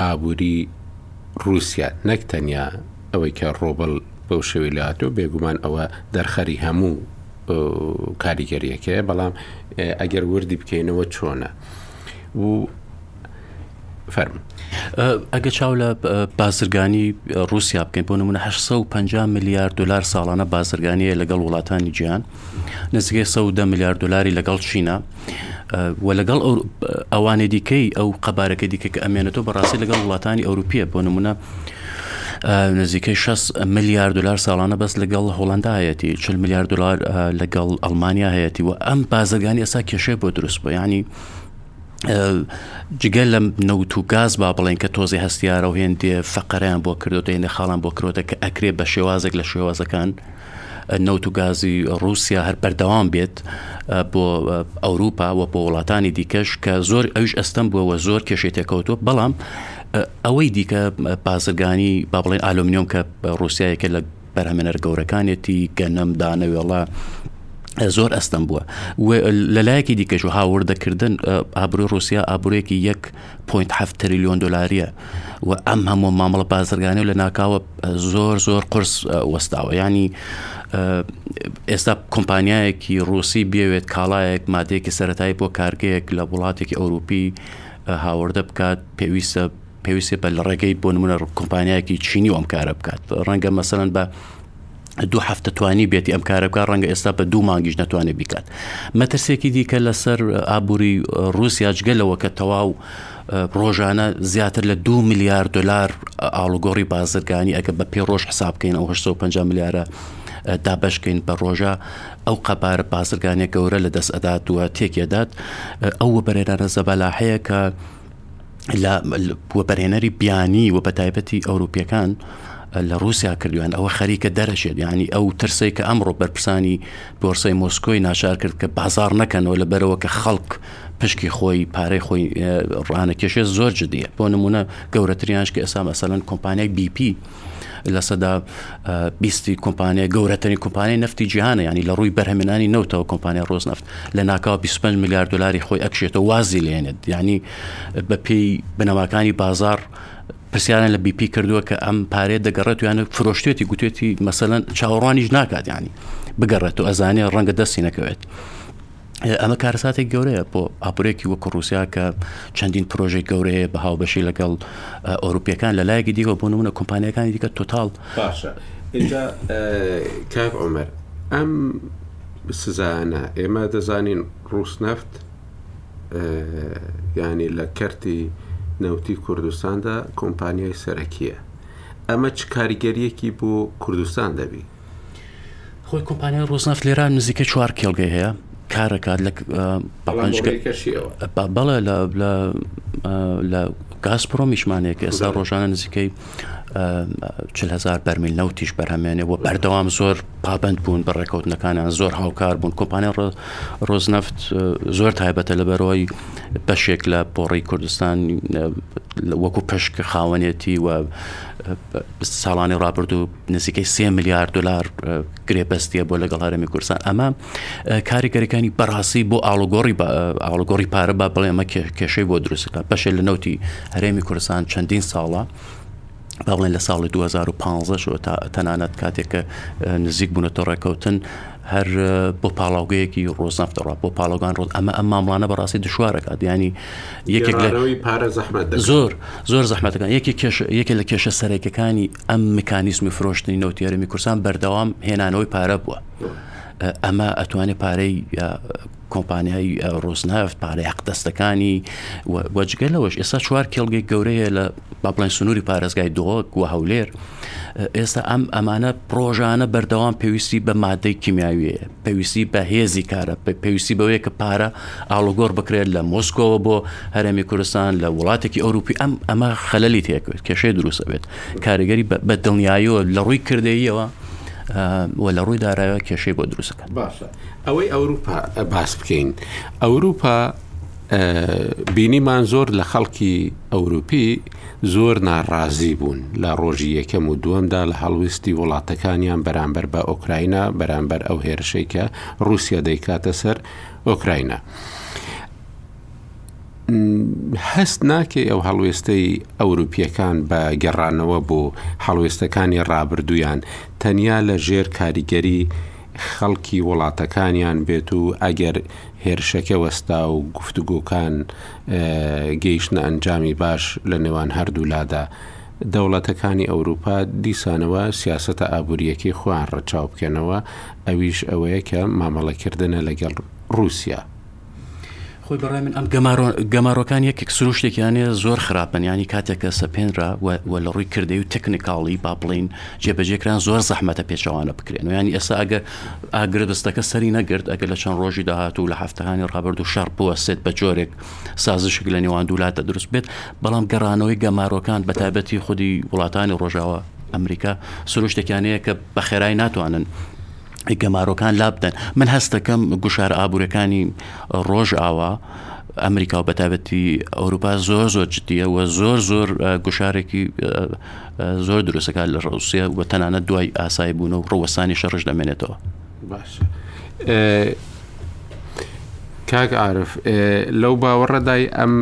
ئابووری ڕووسیا، نەک تەنیا ئەوەی کە ڕۆبڵ بەو شێوەی لێهاتووە، بێگومان ئەوە دەرخەری هەموو کاریگەرییەکەیە، بەڵام ئەگەر وردی بکەینەوە چۆنە؟ و فەرموو. ئەگە چاو لە بازرگانی ڕوسیا بکەین بۆ نمونە 850 ملیار دلار ساڵانە بازرگانیە لەگەڵ وڵاتانی جیان نزیکەی سەد و دە ملیار دلاری لەگەڵ چینە و لەگەڵ ئەوانێ دیکەی ئەو قەبارەکە دیکە کە ئەمێنێتەوە بەڕاستی لەگەڵ وڵاتانی ئەوروپیە بۆ نمونە نزیکەی 6 ملیار دلار ساڵانە بەس لەگەڵ هۆڵندایەتی چ ملیار دلار لەگەڵ ئەلمانیا هەیەی و ئەم بازرگانی ئێستا کێشەی بۆ دروست بۆ ینی جگە لە نەوت و گاز با بڵێن کە تۆزی هەستیارە و هێندێ فەقەریان بۆ کردو دێنێ خاڵان بۆ کرۆتە کە ئەکرێ بە شێوازێک لە شێوازەکان نەوت و گازی ڕووسیا هەر بەردەوام بێت بۆ ئەوروپا و بۆ وڵاتانی دیکەش کە زۆر ئەوش ئەستەم بووە و زۆر کێشەی تێکەوتوە بەڵام ئەوەی دیکە بازرگانی با بڵێن ئالومنیۆم کە ڕووسایەکە لە بەرهەمێنەر گەورەکانێتی گەنم دانەوێڵە زۆر ئەستەم بووە لەلایەکی دیکەش و هاوردەکردن ئابرووی ڕوسیا ئابورێکی یەک پۆینت حەفت تریلیۆن دۆلاریە و ئەم هەموو مامەڵە بازرگانی و لە ناکاوە زۆر زۆر قرس وەستاوە ینی ئێستا کۆمپانیایەکی ڕوسی بێوێت کاڵایەک مادەیەکی سەتایی بۆ کارگەیەک لە وڵاتێکی ئەوروپی هاوردە بکات پێویستە پێویستێ بە لە ڕێگەی بۆ نمونە کۆمپانیایەکی چینی ئەم کارە بکات ڕەنگە مەسەن بە دوو هەفتە توانی بێتی ئەم کارە بکە ڕەنگە ئێستا بە دوو مانگیش نەتوانێت بیکات مەترسێکی دیکە لەسەر ئابووری رووسیاجگە لەوە کە تەواو ڕۆژانە زیاتر لە دو میلیارد دلار ئاڵوگۆڕی بازرگانی ئەگە بە پێ ڕۆژ حساب بکەین ئەو 850 میلیارە دابشکەین بە ڕۆژە ئەو قەبارە بازرگانە گەورە لە دەست ئەدات وە تێکێدات ئەو بەرێنانە زەبەلا هەیە کە لە وەبەرێنەری بیانی و بە تایبەتی ئەوروپیەکان لە رووسیا کردویان ئەوە خەریکە دەرەشێت ینی ئەو ترسی کە ئەمڕۆ بەرپرسانی بۆرسەی مۆسکۆی ناشار کرد کە بازار نەکەنەوە لە بەرەوە کە خەڵک پشکی خۆی پارەی خۆی ڕانەکێشێت زۆر جدیە بۆ نمونە گەورەتریانش کە ئێسا مەسەەن کۆمپانیای بیپی لە سەدا بیستی کۆمپانیای گەورەترین کۆمپانیای نفتی جیهانە ینی لە ڕووی بەرهمێنانی نەوتەوە کۆمپانیا ڕۆز نفت لە ناکاو 25 میلیارد دلاری خۆی ئەکشێتە وازی لێنێت ینی بە پێی بنەماکانی بازار پرسیاران لە بیپی کردووە کە ئەم پارێت دەگەڕێت یانە فرۆشتێتی گوتێتی مەسەەن چاوەڕوانیش ناکات ینی بگەڕێت و ئەزانێ ڕەنگە دەستی نەکەوێت. ئەمە کارساتێک گەورەیە بۆ ئاپورێکی وەکو رووسیا کە چەندین پرۆژێک گەورەیە بە هاوبەشی لەگەڵ ئۆروپیەکان لە لایەکی دیوە بۆ نمونە کۆمپانیەکانی دیکە تۆتاال باشە ئێجا کاک ئۆمەر ئەم سزانە ئێمە دەزانین رووس نەفت ینی لە کەرتی نەوتی کوردستاندا کۆمپانیای سەرەکیە ئەمە چ کاریگەریەکی بۆ کوردستان دەبی خۆی کۆمپانیای ڕۆزناف لێران نزیکە چوار کێڵگەی هەیە کارەکات لە بەڵێ لە گاز پرۆمیشمانەیەکە ئێستا ڕۆژانە نزیکەی هزار بەرمیل نەوتیش بەرهەمێنێ و بەردەوام زۆر پابند بوون بە ڕێکەوتنەکانیان زۆر هاوکار بوون کۆمپانیا ڕۆزنەفت زۆر تایبەتە لە بەرەوەی بەشێک لە پۆڕی کوردستان وەکو پشک خاوەنێتی و ساڵانی ڕابردوو نزیکەی سێ ملیار دلار گرێبەستیە بۆ لەگەڵ هەرمی کوردستان ئەمە کاریگەرەکانی بەڕاستی بۆ ئاڵوگۆڕی ئاڵگۆڕی پارە با بڵێمە کێشەی بۆ دروستەکە بەشێ لە نەوتی هەرێمی کوردستان چەندین ساڵە بەڵێن لە ساڵی 2015 تا تەنانەت کاتێکە نزیک بوونەتە ڕێکەوتن هەر بۆ پاڵاوگەیەکی ڕۆزناف دەڕات بۆ پاڵۆگان ڕۆز ئەمە ئەم ماملانە بەڕاستی دشوارەکە دیانی یەکێک لەەوەی پارە زەحمەت زۆر زۆر زەحمەتەکان یەکێک یەکێک لە کێشە سەرێکەکانی ئەم میکانیسمی فرۆشتنی نەوتی هەرمی کورسان بەردەوام هێنانەوەی پارە بووە ئەمە ئەتوانێت پارەی کۆمپانیایی ڕۆزناف پارە حق دەستەکانی وەجگە لەوەش ئێستا چوار کێڵگەی گەورەیە لە باپلین سنووری پارێزگای دۆک و هەولێر ئێستا ئەم ئەمانە پرۆژانە بەردەوام پێویستی بە مادەی کیمیاویەیە پێویستی بە هێزی کارە، پێویستی بەوەیە کە پارە ئاڵوگۆڕ بکرێت لە مۆسکۆوە بۆ هەرێمی کوردستان لە وڵاتێکی ئەوروپی ئەم ئەمە خەلەلی تێکوێت کێشەی دروست ئەبێت کاریگەری بە دڵنیاییەوە لە ڕووی کردەیەوە و لە ڕووی دارایەوە کێشەی بۆ دروستەکەن باشە ئەوەی ئەوروپا باس بکەین ئەوروپا بینیمان زۆر لە خەڵکی ئەوروپی زۆر ناڕازی بوون لە ڕۆژی یەکەم و دووەمدا لە هەڵویستی وڵاتەکانیان بەرامبەر بە ئۆکراینا بەرامبەر ئەو هێرشەی کە ڕووسیا دەیکاتە سەر ئۆکراینا. هەست ناکەی ئەو هەڵوێستەی ئەوروپیەکان بە گەڕانەوە بۆ هەڵوێستەکانی ڕابردوویان تەنیا لە ژێر کاریگەری خەڵکی وڵاتەکانیان بێت و ئەگەر هێرشەکە وەستا و گفتوگۆکان گەیشتنە ئەنجامی باش لە نێوان هەردوولادا. دەوڵەتەکانی ئەوروپا دیسانەوە سیاسەتە ئابوورییەکەی خۆیان ڕەچاو بکەنەوە، ئەویش ئەوەیە کە مامەڵەکردنە لەگەڵ ڕووسیا. خۆی بە ڕای من ئەم گەمارۆکان یەکێک سروشتێکیان هەیە زۆر خراپن، یانی کاتێک کە سەپێنرا و لە ڕووی کردەی و تەکنیکاڵی با بڵێین جێبەجێ کران زۆر زەحمەتە پێچەوانە بکرێن و یانی ئێستا ئەگەر ئاگربەستەکە سەری نەگرت، ئەگەر لە چەند ڕۆژی داهاتوو و لە هەفتەکانی ڕابردوو شەڕ بوەستێت بە جۆرێک سازشێک لە نێوان دوو لاتە دروست بێت، بەڵام گەڕانەوەی گەمارۆکان بە تایبەتی خودی وڵاتانی ڕۆژاوا ئەمریکا سروشتێکیان هەیە کە بە خێرایی ناتوانن گەمارۆکان لابدەن من هەستەکەم گوشار ئابوورەکانی ڕۆژ ئاوا ئەمریکا و بەتابەتی ئەوروپا زۆر زۆر جددیە و زۆر زۆر گوشارێکی زۆر دروستە کار لە ڕوسیا و تەنانە دوای ئاسای بوون و ڕوەستانی شەڕش دەمێنێتەوە باشە کاک عاعرف لەو باوەڕەدای ئەم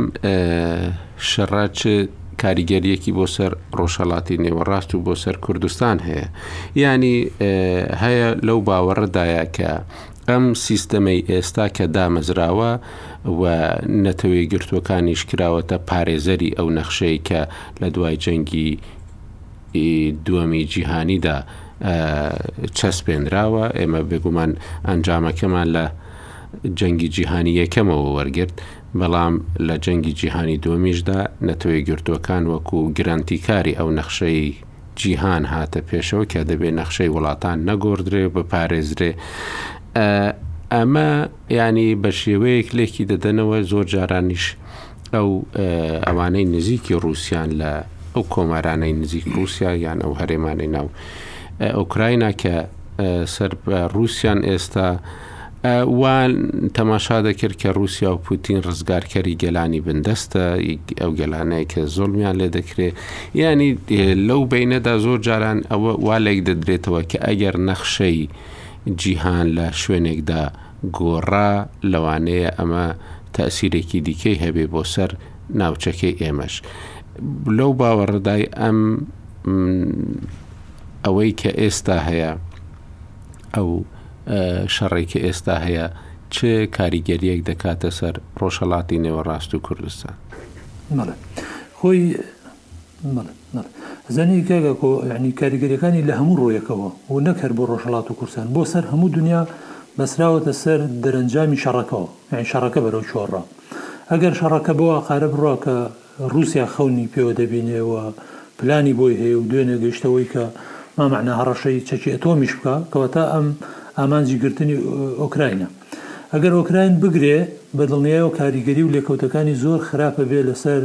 شەڕە چ کاریگەریەکی بۆ سەر ڕۆژهڵاتی نێوەڕاست و بۆ سەر کوردستان هەیە ینی هەیە لەو باوەڕەدایە کە ئەم سیستەمەی ئێستا کە دامەزراوە و نەتەوەیەکگرتووەکانیش کراوەتە پارێزەری ئەو نەخشەی کە لە دوای جەنگی دووەمی جیهانیدا چەسپێنراوە، ئێمە بێگومان ئەنجامەکەمان لە جەنگی جیهانی یەکەمەوە وەرگرت، بەڵام لە جەنگی جیهانی دووەمیشدا نەتەوەیەکگرتووەکان وەکو گرەنتیکاری ئەو نەخشەی، جیهان هاتە پێشەوە کە دەبێ نەخشەی وڵاتان نەگۆڕدرێ و بپارێزرێ ئەمە ینی بە شێوەیەک لێکی دەدەنەوە زۆر جارانیش ئەو ئەوانەی نزیکی رووسیان لە ئەو کۆمارانەی نزیک رووسیا یان ئەو هەرێمانەی ناو ئۆکراینا کە سەر رووسیان ئێستا وان تەماشا دەکرد کە ڕووسیا و پووتین ڕزگارکەری گەلانی بندەستە، ئەو گەلانەیە کە زوڵمیان لێ دەکرێ. یانی لەو بەینەدا زۆر جاران ئەوە وا لێک دەدرێتەوە کە ئەگەر نەخشەی جیهان لە شوێنێکدا گۆڕا، لەوانەیە ئەمە تەئسیرێکی دیکەی هەبێ بۆ سەر ناوچەکەی ئێمەش. لەو باوەڕەدای ئەم ئەوەی کە ئێستا هەیە، ئەو شەڕەی کە ئێستا هەیە چ کاریگەرییەک دەکاتە سەر ڕۆژهەڵاتی نێوەڕاست و کوردستان؟ بەڵێ خۆی بەڵێ بەڵێ زانی کاک ئاکۆ یانی کاریگەریەکانی لە هەموو ڕوویەکەوە و نەک هەر بۆ ڕۆژهەڵات و کوردستان بۆ سەر هەموو دونیا بەسراوەتە سەر دەرەنجامی شەڕەکەوە یانی شەڕەکە بەرەو چۆڕە ئەگەر شەڕەکە بەو ئاقارە بڕا کە ڕوسیا خەونی پێوە دەبینێ و پلانی بۆی هەیە و دوێنێ گەیشتە وەی کە مامەعنا هەڕەشەی چەکی ئەتۆمیش بکا، کەواتە ئەم ئامانجی گرتنی ئۆکراینە. ئەگەر ئۆکراین بگرێ، بە دڵنیایەوە کاریگەری و لێکەوتەکانی زۆر خراپ ئەبێ لە سەر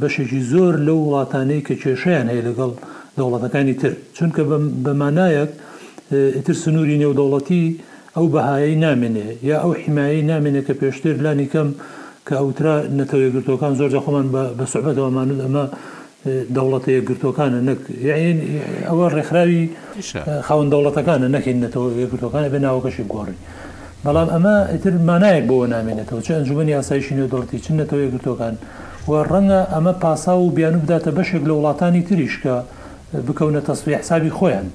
بەشێکی زۆر لەو وڵاتانەی کە کێشەیان هەیە لەگەڵ دەوڵەتەکانی تر، چونکە بە مانایەک ئیتر سنووری نێودەوڵەتی، ئەو بەهایەی نامێنێ یا ئەو حیمایەی نامێنێ کە پێشتر لانی کەم کە ئەوترا نەتەوە یەکگرتووەکان زۆرجار خۆمان بە بە سوعبەتەوە ئەمانوت ئەمە دەوڵەتە یەکگرتووەکانە نەک یەعنی ئەوە ڕێکخراوی ئیشە. خاوەن دەوڵەتەکانە نەک هی نەتەوە یەکگرتووەکان ئەبێ ناوەکەشی بگۆڕی بەڵام ئەمە ئیتر مانایەک بۆوە نامێنێتەوە چ ئەنجومەنی ئاسایشی نێودەوڵەتی چ نەتەوە یەکگرتووەکان و ڕەنگە ئەمە پاساو و بیانوو بداتە بەشێک لە وڵاتانی تریش کە بکەونە تەسفیە حسابی خۆیان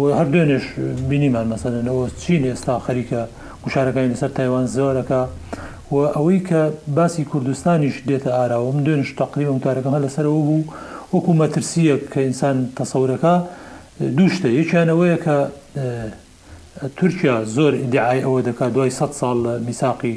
وە هەر دوێنێش بینیمان مەسەلەن ئەوە چین ئێستا خەریکە گوشارەکانی لەسەر تایوان زیۆر ئەکا وە ئەوەی کە باسی کوردستانیش دێتە ئاراوە من دوێنێش تەقریبەن وتارەکەم هەر لەسەر ئەوە بوو وەکو مەترسیەک کە ئینسان تەسەور ئەکا دوو شتە یەکیان ئەوەیە کە تورکیا زۆر ئیدعای ئەوە دەکا دوای سەد ساڵ لە میساقی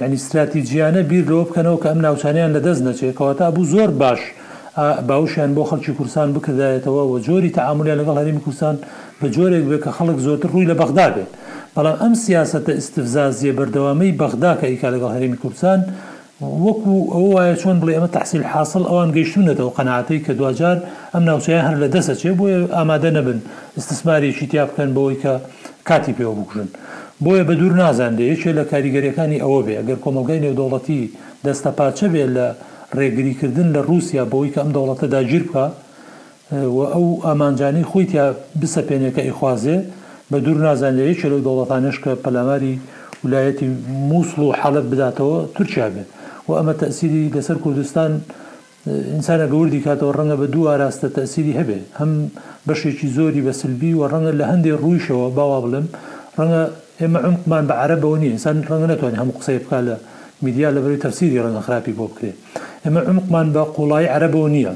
یانی ستراتیجیانە بیر لەوە بکەنەوە کە ئەم ناوچانەیان لە دەست نەچێت کەواتە بوو زۆر باش باوشیان بۆ خەڵکی کورسان بکردایەتەوە و جۆری تەعاملیان لەگەڵ هەرێمی کورسان بە جۆرێک بێت کە خەڵک زۆرتر ڕووی لە بەغدا بێت بەڵام ئەم سیاسەتە ئیستفزازیە بەردەوامەی بەغدا کە ئیکا لەگەڵ هەرێمی کورسان وەکو ئەوە وایە چۆن بڵێ ئەمە تەحسیل حاسڵ ئەوان گەیشتونەتە و قەناعەتەی کە دواجار ئەم ناوچەیە هەر لە دەسەچێ بۆیە ئامادە نەبن ئیستسمارێکی تیا بکەن بەوەی کە کاتی پێوە بکوژن بۆیە بەدوور نازانرێ یەکێ لە کاریگەریەکانی ئەوە بێ گەر کۆمەڵگای نێودەوڵەتی دەستەپاچە بێ لە رێگری کردن لە روسیا بەوەی کە ئەم دەوڵەتە داگیر بکا و ئەو ئامانجانەی خۆی تیا بسەپێنێ کە ئیخوازێ بەدوور نازانرێ یەکێ لەو دەوڵەتانەش کە پەلاماری ولایەتی موسڵ و حەلەب بداتەوە تورکیا بێ و ئەمە تەئسیری لەسەر کوردستان ئینسان ئەگە وردی کاتەوە ڕەنگە بە دوو ئاراستە تەئسیری هەبێ هەم بەشێکی زۆری بە سلبی وە ڕەنگە لە هەندێ ڕوویشەوە با وا بڵێم ڕەنگە ئێمە عومقمان بە عەرەبەوە نیە ئینسان ڕەنگە نەتوانێ هەموو قسەیەک بکا لە میدیا لەبەرەوەی تەفسیری ڕەنگە خراپی بۆ بکرێ ئێمە عومقمان بە قوڵایی عەرەبەوە نیە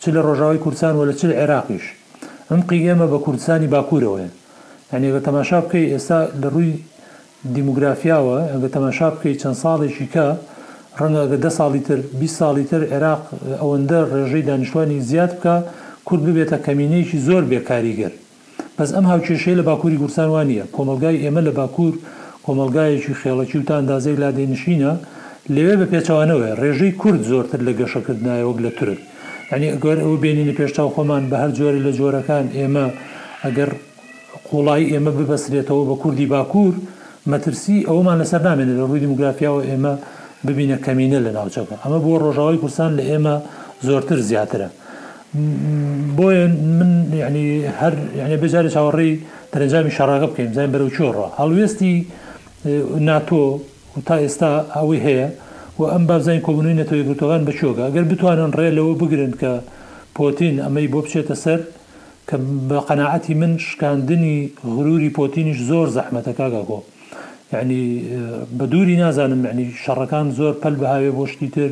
چ لە ڕۆژاوای کوردستان وە لە چ لە عێراقیش عومقی ئێمە بە کوردستانی باکوورەوەیە یانی ئەگەر تەماشا بکەی ئێستا لە ڕووی دیموگرافیاوە ئەگەر تەماشا بکەی چەند ساڵێکی کە ڕەنگە ئەگەر دە ساڵی تر بیست ساڵی تر عێراق ئەوەندە ڕێژەی دانیشتوانی زیاد بکا کورد ببێتە کەمینەیەکی زۆر بێ کاریگەر بەس ئەم هاوکێشەیە لە باکوری کوردستان وا نیە کۆمەڵگای ئێمە لە باکور کۆمەڵگایەکی خێڵەکی و تا ئەندازەیەک لادێنشینە لەوێ بە پێچەوانەوەیە ڕێژەی کورد زۆرتر لە گەشە کردنایە وەک لە تورک یانی ئەگەر ئەوە بێنینە پێش چاو خۆمان بە هەر جۆرێ لە جۆرەکان ئێمە ئەگەر قوڵایی ئێمە ببەسترێتەوە بە کوردی باکوور، مەترسیی ئەوەمان لەسەر نامێنێت لە ڕووی دیموگرافیاوە ئێمە ببینە کەمینە لە ناوچەکە. ئەمە بۆ ڕۆژاوای کوردستان لە ئێمە زۆرتر زیاترە. بۆیە من یانی هەر یانی ئەبێ جارێ چاوەڕێی دەرەنجامی شەڕاکە بکەین بزانین بەرەو کوێ ڕا. هەڵوێستی ناتۆ تا ئێستا ئەوەی هەیە و ئەم با بزانین کۆبوونەوەی نەتەوە یەکگرتووەکان بە کوێگا. گەر بتوانن ڕێ لەوە بگرن کە پۆتین ئەمەی بۆ بچێتە سەر، کە بە قەناعەتی من شکاندنی غروری پۆتینیش زۆر زەحمەتە کاک ئاکۆ یەعنی بە دووری نازانم یەعنی شەڕەکان زۆر پەل بهاوێ بۆ شتی تر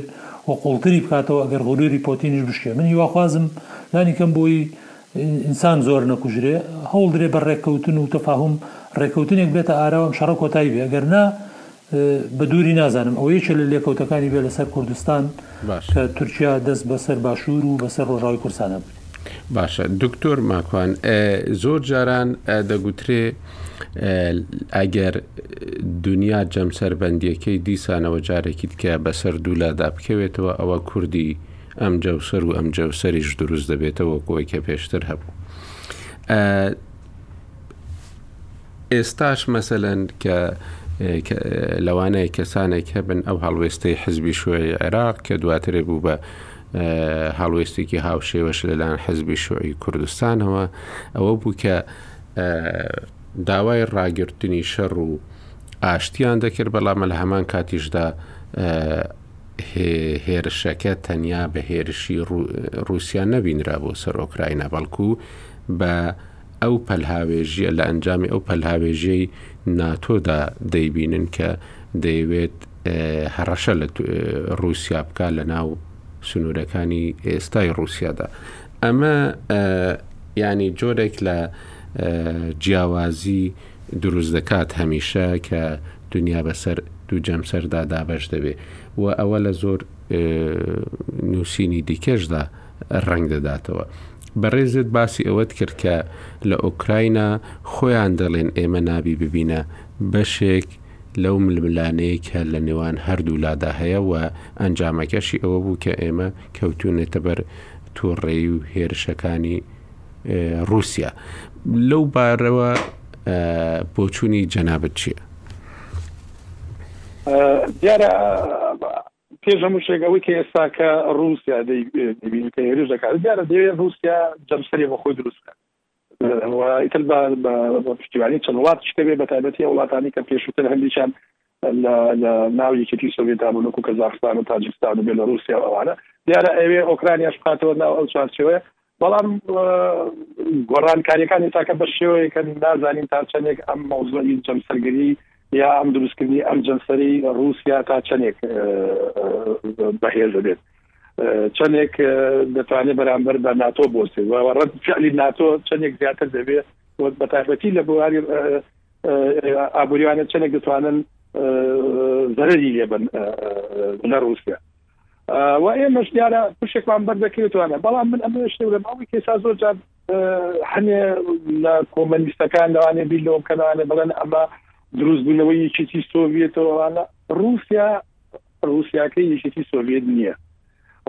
و قوڵتری بکاتەوە ئەگەر غروری پۆتینیش بشکێ من هیواخوازم لانی کەم بۆی ئینسان زۆر نەکوژرێ هەوڵدرێ بە ڕێککەوتن و تەفاهوم ڕێککەوتنێک بێتە ئاراو ئەم شەڕە کۆتایی بێ ئەگەر نا بە دووری نازانم ئەوە یەکێ لە لێکەوتەکانی بێ لەسەر کوردستان کە تورکیا دەست بەسەر باشوور و بەسەر ڕۆژاوی کورسانە بگرێت. باشە دکتۆر ماکوان زۆر جاران دەگوترێ ئەگەر دنیا جەمسەربەندیەکەی دیسانەوە جارێکی تکە بەسەر دوولادا بکەوێتەوە ئەوە کوردی ئەم جەوسەر و ئەم جەوسەریش دروست دەبێتەوە کۆی کە پێشتر هەبوو. ئێستاش مەسەلەن کە لەوانەیە کەسانێک هەبن ئەو هەڵوێستەی حزبی شوعی عێراق کە دواتر بوو بە هەڵوێستێکی هاوشێوەش لەلایەن حزبی شوعی کوردستانەوە ئەوە بوو کە داوای ڕاگرتنی شەڕ و ئاشتیان دەکرد بەڵام لە هەمان کاتیشدا هێرشەکە تەنیا بە هێرشی رووسیا نەبینرا بۆ سەر ئۆکراینا بەڵکو بە ئەو پەلهاوێژییە لە ئەنجامی ئەو پەلهاوێژییەی ناتۆدا دەیبینن کە دەیەوێت هەڕەشە لە ڕووسیا بکات لە ناو سنوورەکانی ئێستای ڕووسیادا ئەمە ینی جۆرێک لە جیاوازی دروست دەکات هەمیشە کە دنیا بەسەر دوو جەمسەردا دابش دەبێ و ئەوە لە زۆر نووسینی دیکەشدا ڕەنگ دەداتەوە. بەڕێزت باسی ئەوەت کرد کە لە ئۆکراینا خۆیان دەڵێن ئێمە نابی ببینە بەشێک لەو ململانێی کە لە نێوان هەردوو لادا هەیە و ئەنجامەکەشی ئەوە بوو کە ئێمە کەوتوونەتە بەر توڕەیی و هێرشەکانی ڕووسیا. لەو بارەوە بۆچوونی جەنابت چییە؟ دیارە پێش هەموو شتێک ئەوەی کە ئێستا کە ڕووسیا دەیبینی کە هێرش دەکات دیارە دەیەوێت ڕووسیا جەمسەری بە خۆی دروست بکات ئیتر بە پشتیوانی چەند وڵات شکەوێ بە تایبەتی وڵاتانی کە پێشووتر هەندیشان لە ناو یەکێتی سۆڤێتا بوون وەکو کەزاخستان و تاجیکستان و بێلۆروسیا و ئەوانە دیارە ئەوێ ئۆکرانیاش بخاتەوە ناو ئەو چوارچێوەیە بەڵام گۆڕانکاریەکان ئێتاکە بە شێوەیەکە نازانین تا چەندێک ئەم مەوزوعی جەمسەرگری یا ئەم دروستکردنی ئەم جەمسەری رووسیا تا چەندێک بەهێز دەبێت چەندێک دەتوانێت بەرامبەر بە ناتۆ بۆسێ وڕەت فعلی ناتۆ چەندێک زیاتر دەبێت بە تایبەتی لە بواری ئابووریانە چەندێک دەتوانن زەرری لێبن لە رووسیا و ئێمەش دیارە پشێکمان بەردەکەوێتوانە بەڵام من ئەمە شتێک لەم ئەوی کێسا زۆر جار هەنێ لە کۆمەنیستەکان لەوانێ بیر لەوە بکەنانێ بڵێن ئەمە دروست بوونەوەی یەکێتی سۆڤێتەوەوانە رووسیا رووسیاکە یەکێتی سۆڤێت نییە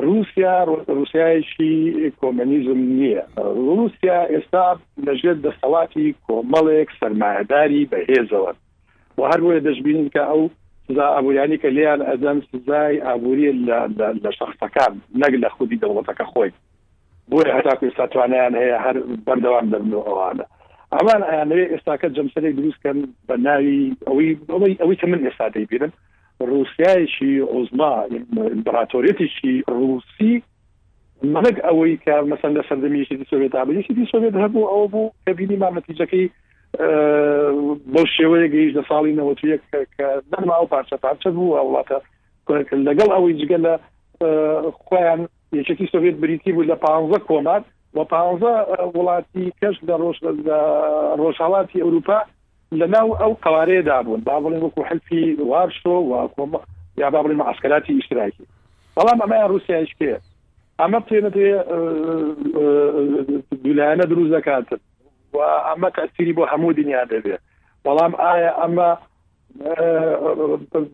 رووسیا رووسایشی کۆمەنیزم نییە رووسیا ئێستا لەژێر دەسەڵاتی کۆمەڵێک سەرمایهداری بەهێزەوە و هەر بۆیە دەشبینن کە ئەو سزا ئابووریانی کە لێیان ئەدەن سزای ئابووری لە شەخسەکان نەک لە خودی دەوڵەتەکە خۆی بۆیە هەتاکو ئێستا توانیان هەیە هەر بەردەوام دەبن و ئەوانە ئەمان ئەیانەوێ ئێستاکە جەمسەرێک دروستکەن بە ناوی ئەوەی ئەوەی ئەوەی کە من ئێستا دەیبیرم رووسایەکی عزما ئیمپراتۆریەتێکی رووسی نەک ئەوەی کە مەسەن لە سەردەمی یەکێتی سۆڤێت هەبوو یەکێتی سۆڤێت هەبوو ئەوە بوو کە بینی مام نەتیجەکەی بەو شێوەیە گەیش لە ساڵی نەوەتویە کە نەما ئەو پارچە پارچە بوو وڵاتە لەگەڵ ئەوەی جگە لە خۆیان یەکێتی سۆڤێت بریتی بوو لە پانزە کۆمار و پانزە وڵاتی کەش لە ڕۆژ لە ڕۆژهڵاتی ئەوروپا لە ناو ئەو قەوارەیە دابوون، با بڵێین وەکوو حلفی وارشۆ و کۆمە، یا با بڵێین معسکەراتی ئیشتراکی. بەڵام ئەمەیان رووسیایش پێ ئەمە پێ بە پێ دوو لایەنە دروست دەکات و ئەمە تەئسیری بۆ هەموو دنیا دەبێ. بەڵام ئایا ئەمە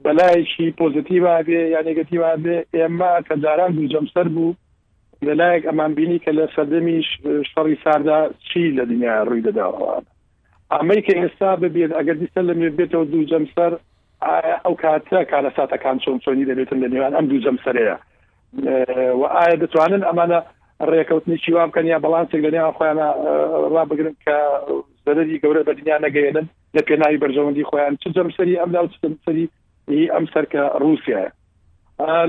بە لایەکی پۆزەتیڤا بێ یا نێگەتیڤا بێ، ئێمە کە جاران دوو جەمسەر بوو، لە لایەک ئەمان بینی کە لە سەردەمی شەڕی ساردا چی لە دنیا رووی دەداوە. ئەمەی کە ئێستا ببێت ئەگەر دیسە لە نوێ بێتەوە دوو جەمسەر ئایا ئەو کاتە کارەساتەکان چۆن چۆنی دەبێتن لە نێوان ئەم دوو جەمسەرەیە و ئایا دەتوانن ئەمانە ڕێکەوتنێکی وا بکەن یا بەڵانسێک لە نێوان خۆیان ڕابگرن کە زەرری گەورە بە دنیا نەگەێنن لە پێناوی بەرژەوەندی خۆیان چ جەمسەری ئەم لاو چ جەمسەری ئەم سەرکە رووسایە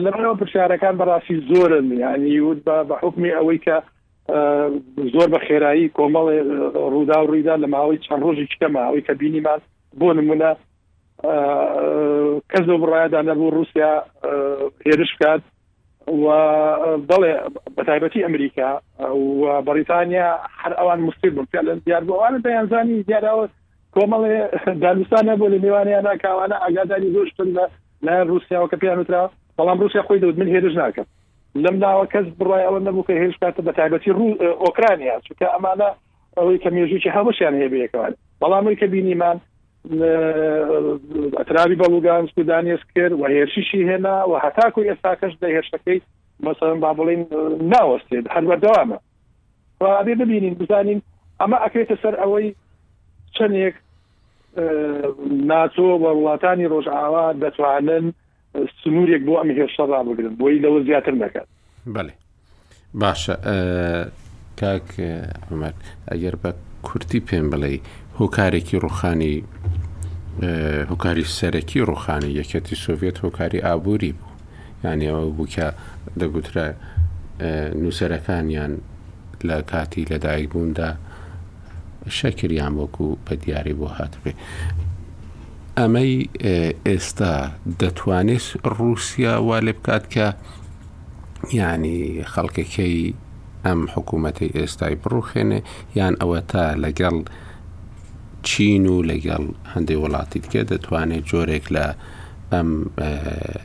لەمەەوە پرسیارەکان بەڕاستی زۆرن ینی وت بە بە حکمی ئەوەی کە زۆر بە خێرایی کۆمەڵێ ڕوودا و ڕیدا لە ماوەی چەند ڕۆژی کەمە ئەوەی کە بینیمان بۆ نمونە کەس بە بڕایدا نەبوو رووسیا هێرش بکات بەڵێ بە تایبەتی ئەمریکا و بەریتانیا هەر ئەوان مستیر بن پێ لە دیار بۆوانە دەیانزانی دیاراوە کۆمەڵێ دانوستانە بۆ لە نێوانیان ناکاوانە ئاگاداری زۆرشتن لە لایەن رووسیاوە کە پێیان وترا بەڵام رووسیا خۆی دەوت من هێرش ناکەم لەم ناوە کەس بڕای ئەوە نەبوو کە هێرش بکاتە بە تایبەتی ڕوو ئۆکرانیا چونکە ئەمانە ئەوەی کە مێژووی هەمووشیان هەیە بەیەکەوە بەڵام ئەوی کە بینیمان ئەترابی بەڵوگانس و دانیێس کرد و هێرشیشی هێنا و هەتاکو ئێستاکەش لە هێرشەکەی مەسەن با بڵین ناوەستێت هەر بەردەوامە وابێ ببینین بزانین ئەمە ئەکرێتە سەر ئەوەی چەندێک ناتۆ بە وڵاتانی ڕۆژئاوا دەتوانن سنورێک بۆ ئەم هێرشە ڕابگرن بۆی لەوە زیاتر نەکات بەێ باشە کاک عمر ئەگەر بە کورتی پێم بڵێ هۆکارێکی ڕوخانی هۆکاری سەرەکی ڕوخانی یەکەتی سۆڤێت هۆکاری ئابووری بوو یان ئەوە بووکە دەگوترا نووسەرەکانیان لە کاتی لەدایک بووندا شەکریان وەکو بە دیاری بۆ هاتبێ ئەمەی ئێستا دەتوانێت ڕوسیا وا لێ بکات کە یعنی خەڵکەکەی ئەم حکوومەتی ئێستای بڕوخێنێ یان ئەوە تا لەگەڵ چین و لەگەڵ هەندێک وڵاتی دیکە دەتوانێت جۆرێک لە ئەم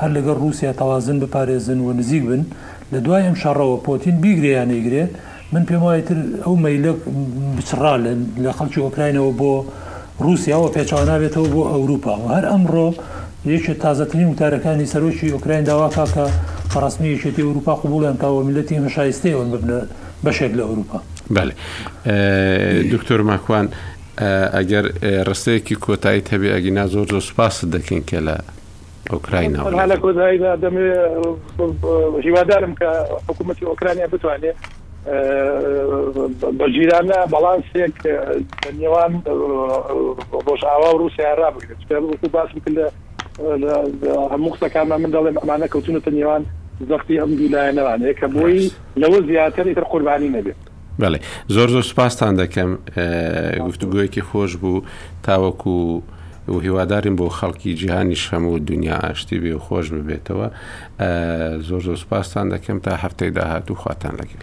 هەر لەگەڵ ڕووسیا تەوازن بپارێزن و نزیک بن لە دوای ئەم شەڕەوە پۆتین بیگرێ یا نەیگرێ من پێم وایە ئیتر ئەو مەیلە بچڕا لە خەڵکی ئۆکراینەوە بۆ ڕووسیا و پێچەوا نابێتەوە بۆ ئەوروپا و هەر ئەمڕۆ یەکێ تازەترین وتارەکانی سەرۆکی ئۆکراین داوا کا کە بە ڕەسمی یەکێتی ئەوروپا قبوڵیان کا و میللەتی ئێمە شایستەی ئەوەن ببنە بەشێک لە ئەوروپا. بەڵێ دکتۆر ماکوان ئەگەر ڕستەیەکی کۆتاییت هەبێ ئەگینا زۆر زۆر سوپاست دەکەین کە لە ئۆکراینا و لە. کۆتاییدا دەمەوێت هیوادارم کە حکوومەتی ئۆکرانیا بتوانێت بە ژیرانە بەڵانسێک لە نێوان ڕۆژئاوا و ڕووسیا ڕابگرێت باس بکرد لە هەموو قسەکانمان من دەڵێم ئەمانە کەوتونەتە نێوان زەختی ئەم دوو لایەنەوانەیە کە بۆی لەوە زیاتر ئیتر قوربانی نەبێت. بەڵێ زۆر زۆر سوپاستان دەکەم گفتوگۆیەکی خۆش بوو تاوەکو و هیوادارین بۆ خەڵکی جیهانی شەم و دنیا ئاشتی بێ و خۆش ببێتەوە زۆر زۆر سوپاستان دەکەم تا هەفتەی داهات و خواتان لەگەل.